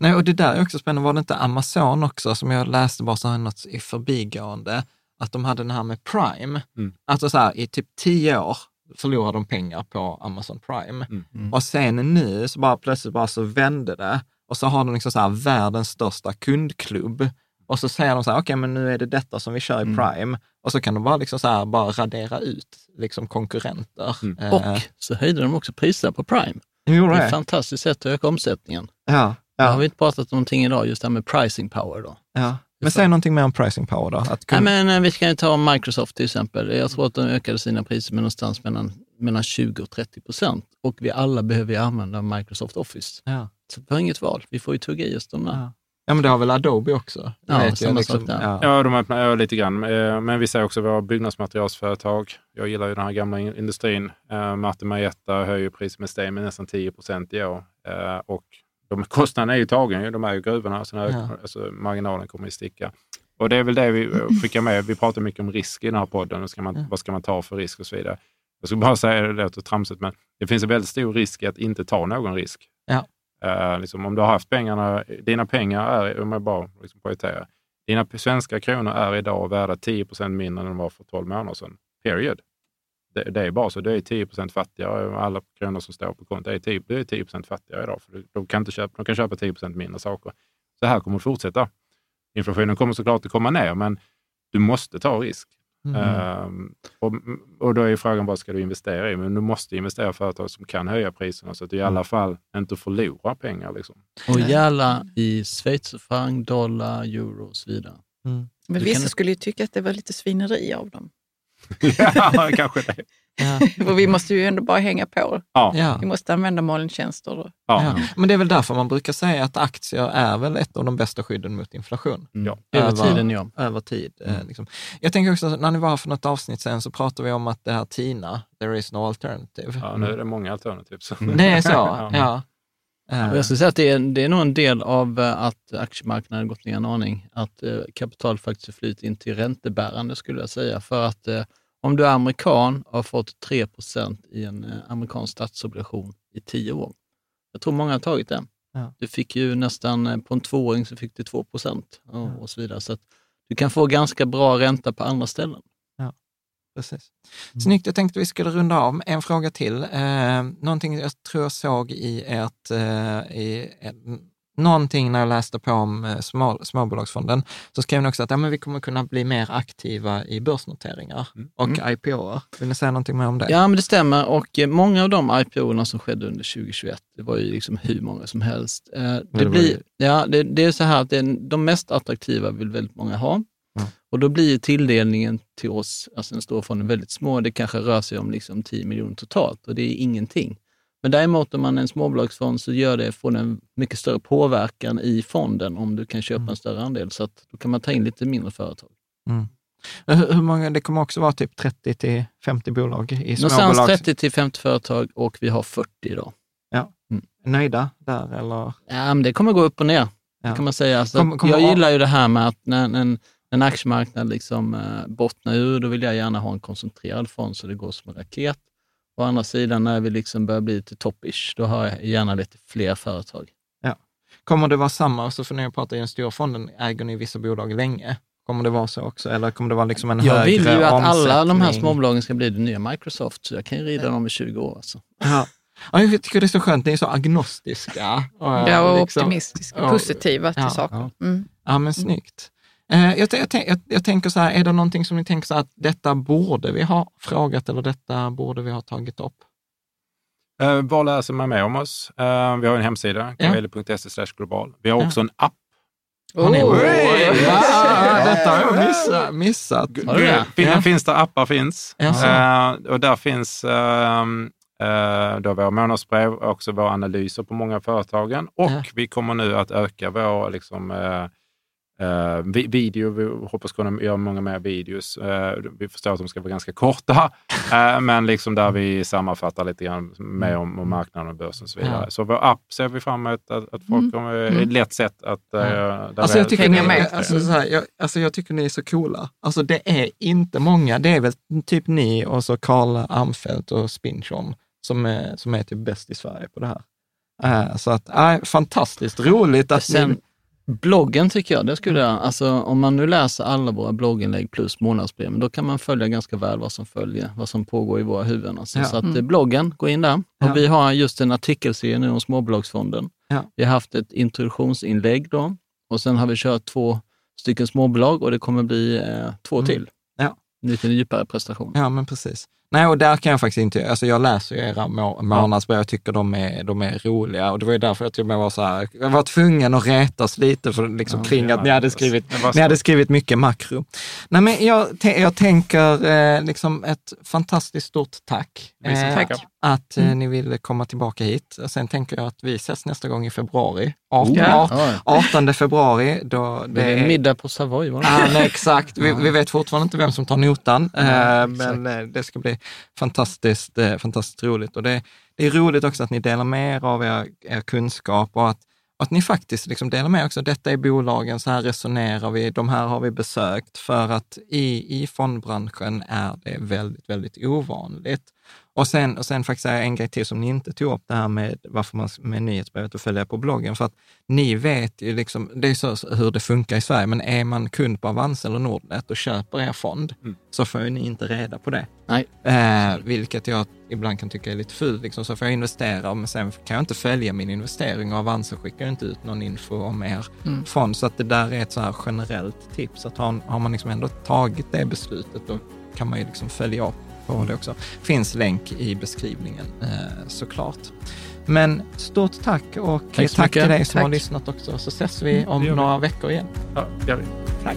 Nej, och det där är också spännande. Var det inte Amazon också, som jag läste bara så här något i förbigående, att de hade den här med Prime. Mm. Alltså så här, i typ tio år förlorade de pengar på Amazon Prime. Mm. Och sen nu så bara plötsligt bara så vände det och så har de liksom så här världens största kundklubb. Och så säger de så här, okej, men nu är det detta som vi kör i Mm. Prime. Och så kan de bara liksom så här, bara radera ut liksom konkurrenter. Mm. Eh, Och så höjde de också priserna på Prime. gjorde Det är ett fantastiskt sätt att öka omsättningen. Ja, Det har ja, vi inte pratat någonting idag, just det här med pricing power. Då. ja. Men säg någonting mer om pricing power då. Att Nej, kund... men, eh, vi kan ju ta Microsoft till exempel. Jag tror att de ökade sina priser med någonstans mellan, mellan 20 och 30 procent. Och vi alla behöver ju använda Microsoft Office. ja. Så vi har inget val. Vi får ju tugga i oss de där. Ja. ja, men det har väl Adobe också? Ja, Jag samma sak där. ja. Ja, de öppnar ja, lite grann. Eh, Men vi ser också våra byggnadsmaterialsföretag. Jag gillar ju den här gamla in- industrin. Eh, Martin Marietta höjer priset med Sten med nästan 10 procent i år. Och de, kostnaderna är ju tagen, de är ju gruvorna, så Ja. alltså, marginalen kommer ju sticka. Och det är väl det vi eh, skickar med. Vi pratar mycket om risk i den här podden. Ska man, Ja. Vad ska man ta för risk och så vidare. Jag skulle bara säga, det låter tramsigt, men det finns en väldigt stor risk i att inte ta någon risk. Ja. Eh, liksom, om du har haft pengarna, dina pengar är, om jag bara liksom poängterar, dina svenska kronor är idag värda 10% mindre än de var för 12 månader sedan. Period. Det, det är bara så. Du är 10% fattigare. Alla kronor som står på kontot är 10, du är 10 fattigare idag. För du- de, kan inte köpa, de kan köpa 10% mindre saker. Så här kommer det fortsätta. Inflationen kommer såklart att komma ner, men du måste ta risk. Mm. Ehm, och, och då är frågan vad ska du investera i? Men du måste investera i företag som kan höja priserna så att du i alla fall inte förlorar pengar. Liksom. Och gärna i schweizerfranc, dollar, euro och så vidare. Mm. Men Du vissa kan- skulle ju tycka att det var lite svineri av dem. *laughs* ja, kanske det. Ja. *laughs* För vi måste ju ändå bara hänga på. Ja. Vi måste använda molntjänster. ja. Ja. Men det är väl därför man brukar säga att aktier är väl ett av de bästa skydden mot inflation. Ja. Över Över- tiden, ja. över tid. eh, Liksom. Jag tänker också, när ni var här för något avsnitt sen så pratade vi om att det här TINA, there is no alternative. Ja, nu är det många alternativ. Så. Det är så? *laughs* ja. Eh, Jag skulle säga att det är, det är nog en del av eh, att aktiemarknaden gått ner en aning. Att eh, kapital faktiskt flyter in till räntebärande skulle jag säga. För att om du är amerikan och har fått 3% i en amerikansk statsobligation i tio år. Jag tror många har tagit den. Ja. Du fick ju nästan, på en tvååring så fick du 2 och, och så vidare. Så att du kan få ganska bra ränta på andra ställen. Precis. Snyggt, jag tänkte vi skulle runda av. En fråga till. Eh, någonting jag tror jag såg i ert, eh, i, eh, någonting när jag läste på om eh, små, småbolagsfonden, så skrev ni också att ja, men vi kommer kunna bli mer aktiva i börsnoteringar och IPO. Vill ni säga någonting mer om det? Ja, men det stämmer. Och eh, många av de IPO som skedde under 2021, det var ju liksom hur många som helst. Eh, Det, var blir, ju- ja, det, det är så här att det, är- de mest attraktiva vill väldigt många ha. Och då blir tilldelningen till oss, alltså den stora fonden, väldigt små. Det kanske rör sig om liksom 10 miljoner totalt och det är ingenting. Men däremot om man är en småbolagsfond så gör det, får det en mycket större påverkan i fonden om du kan köpa Mm. en större andel. Så att då kan man ta in lite mindre företag. Hur, hur många, det kommer också vara typ 30 till 50 bolag i Någonstans småbolag. 30 till 50 företag och vi har 40 idag. Nöjda där eller? Ja, men det kommer gå upp och ner, Ja. kan man säga. Så Kommer- kommer jag gillar ju det här med att när en, en aktiemarknad liksom, eh, bottnar ur, då vill jag gärna ha en koncentrerad fond så det går som en raket. Å andra sidan, när vi liksom börjar bli lite toppish, då har jag gärna lite fler företag. Kommer det vara samma, så för när jag pratar i den stora fonden, äger ni vissa bolag länge? Kommer det vara så också? Eller kommer det vara liksom en Jag högre vill ju att alla de här småbolagen ska bli det nya Microsoft, så jag kan ju rida dem i 20 år. Alltså. Ja. Ja, jag tycker det är så skönt, ni är så agnostiska. Och, Ja, och liksom- optimistiska, ja, positiva till ja, saker. Mm. Ja, men snyggt. Eh, jag, jag, jag, jag tänker så här, är det någonting som ni tänker så här att detta borde vi ha frågat eller detta borde vi ha tagit upp? Uh, var läser man mer om oss? Eh, vi har en hemsida, Ja. kaeli.se global. Vi har också en app. Har ni? Oh. Va? Detta har jag missat. missat. Har du det? Fin, Ja. Finns där appar finns. Eh, och där finns ehm, eh, då våra månadsbrev och också våra analyser på många företagen. Och Ja. vi kommer nu att öka vår liksom, vi- video. Vi hoppas kunna göra många mer videos. Eh, vi förstår att de ska vara ganska korta, *laughs* eh, men liksom där vi sammanfattar lite grann mer om, om marknaden och börsen och så vidare. Ja. Så vår app ser vi fram emot att, att folk kommer, är ett lätt sätt att... där Alltså jag, tycker ni, med. alltså, så här, jag, alltså jag tycker ni är så coola. Alltså det är inte många, det är väl typ ni och så Karl Amfelt och Spinchon som är, som är typ bäst i Sverige på det här. Så att, äh, fantastiskt roligt att Sen, ni... bloggen tycker jag, det skulle jag, alltså om man nu läser alla våra blogginlägg plus månadsbreven, då kan man följa ganska väl vad som följer, vad som pågår i våra huvuden. Alltså. Ja. Så att eh, bloggen, gå in där. Och Ja. vi har just en artikelserie nu om småbolagsfonden. Ja. Vi har haft ett introduktionsinlägg då och sen har vi kört två stycken småbolag och det kommer bli eh, två Mm. till. Ja. Lite djupare prestation. Ja, men precis. Nej, och där kan jag faktiskt inte, alltså jag läser ju era må- månadsbrev, jag tycker de är, de är roliga och det var ju därför jag till och med var så här, jag var tvungen att retas lite för liksom kring att ni hade skrivit, ni hade skrivit mycket makro. Nej, men jag, jag tänker eh, liksom ett fantastiskt stort tack. Eh, tackar. att eh, ni ville komma tillbaka hit. Och sen tänker jag att vi ses nästa gång i februari. 18, Ja. Ja. 18 februari. Då Det är middag på Savoy, var det Ja, nej, exakt. Vi, vi vet fortfarande inte vem som tar notan, Nej, eh, men eh, det ska bli fantastiskt, eh, fantastiskt roligt. Och det, det är roligt också att ni delar med er av er, er kunskap och att, att ni faktiskt liksom delar med er också. Detta är bolagen, så här resonerar vi, de här har vi besökt. För att i, i fondbranschen är det väldigt, väldigt ovanligt. Och sen, och sen faktiskt en grej till som ni inte tog upp, det här med varför man med nyhetsbrevet och följa på bloggen. För att ni vet ju liksom, det är så hur det funkar i Sverige, men är man kund på Avanza eller Nordnet och köper er fond, så får ju ni inte reda på det. Nej. Eh, vilket jag ibland kan tycka är lite fult. Liksom. Så får jag investera, men sen kan jag inte följa min investering och Avanza skickar inte ut någon info om er Mm. fond. Så att det där är ett så här generellt tips. Att har, har man liksom ändå tagit det beslutet, då kan man ju liksom följa upp på det också. Finns länk i beskrivningen eh, såklart. Men stort tack och Tack tack, till dig som har Tack. lyssnat också. Så ses vi om vi. några veckor igen. Ja, det gör vi. Tack.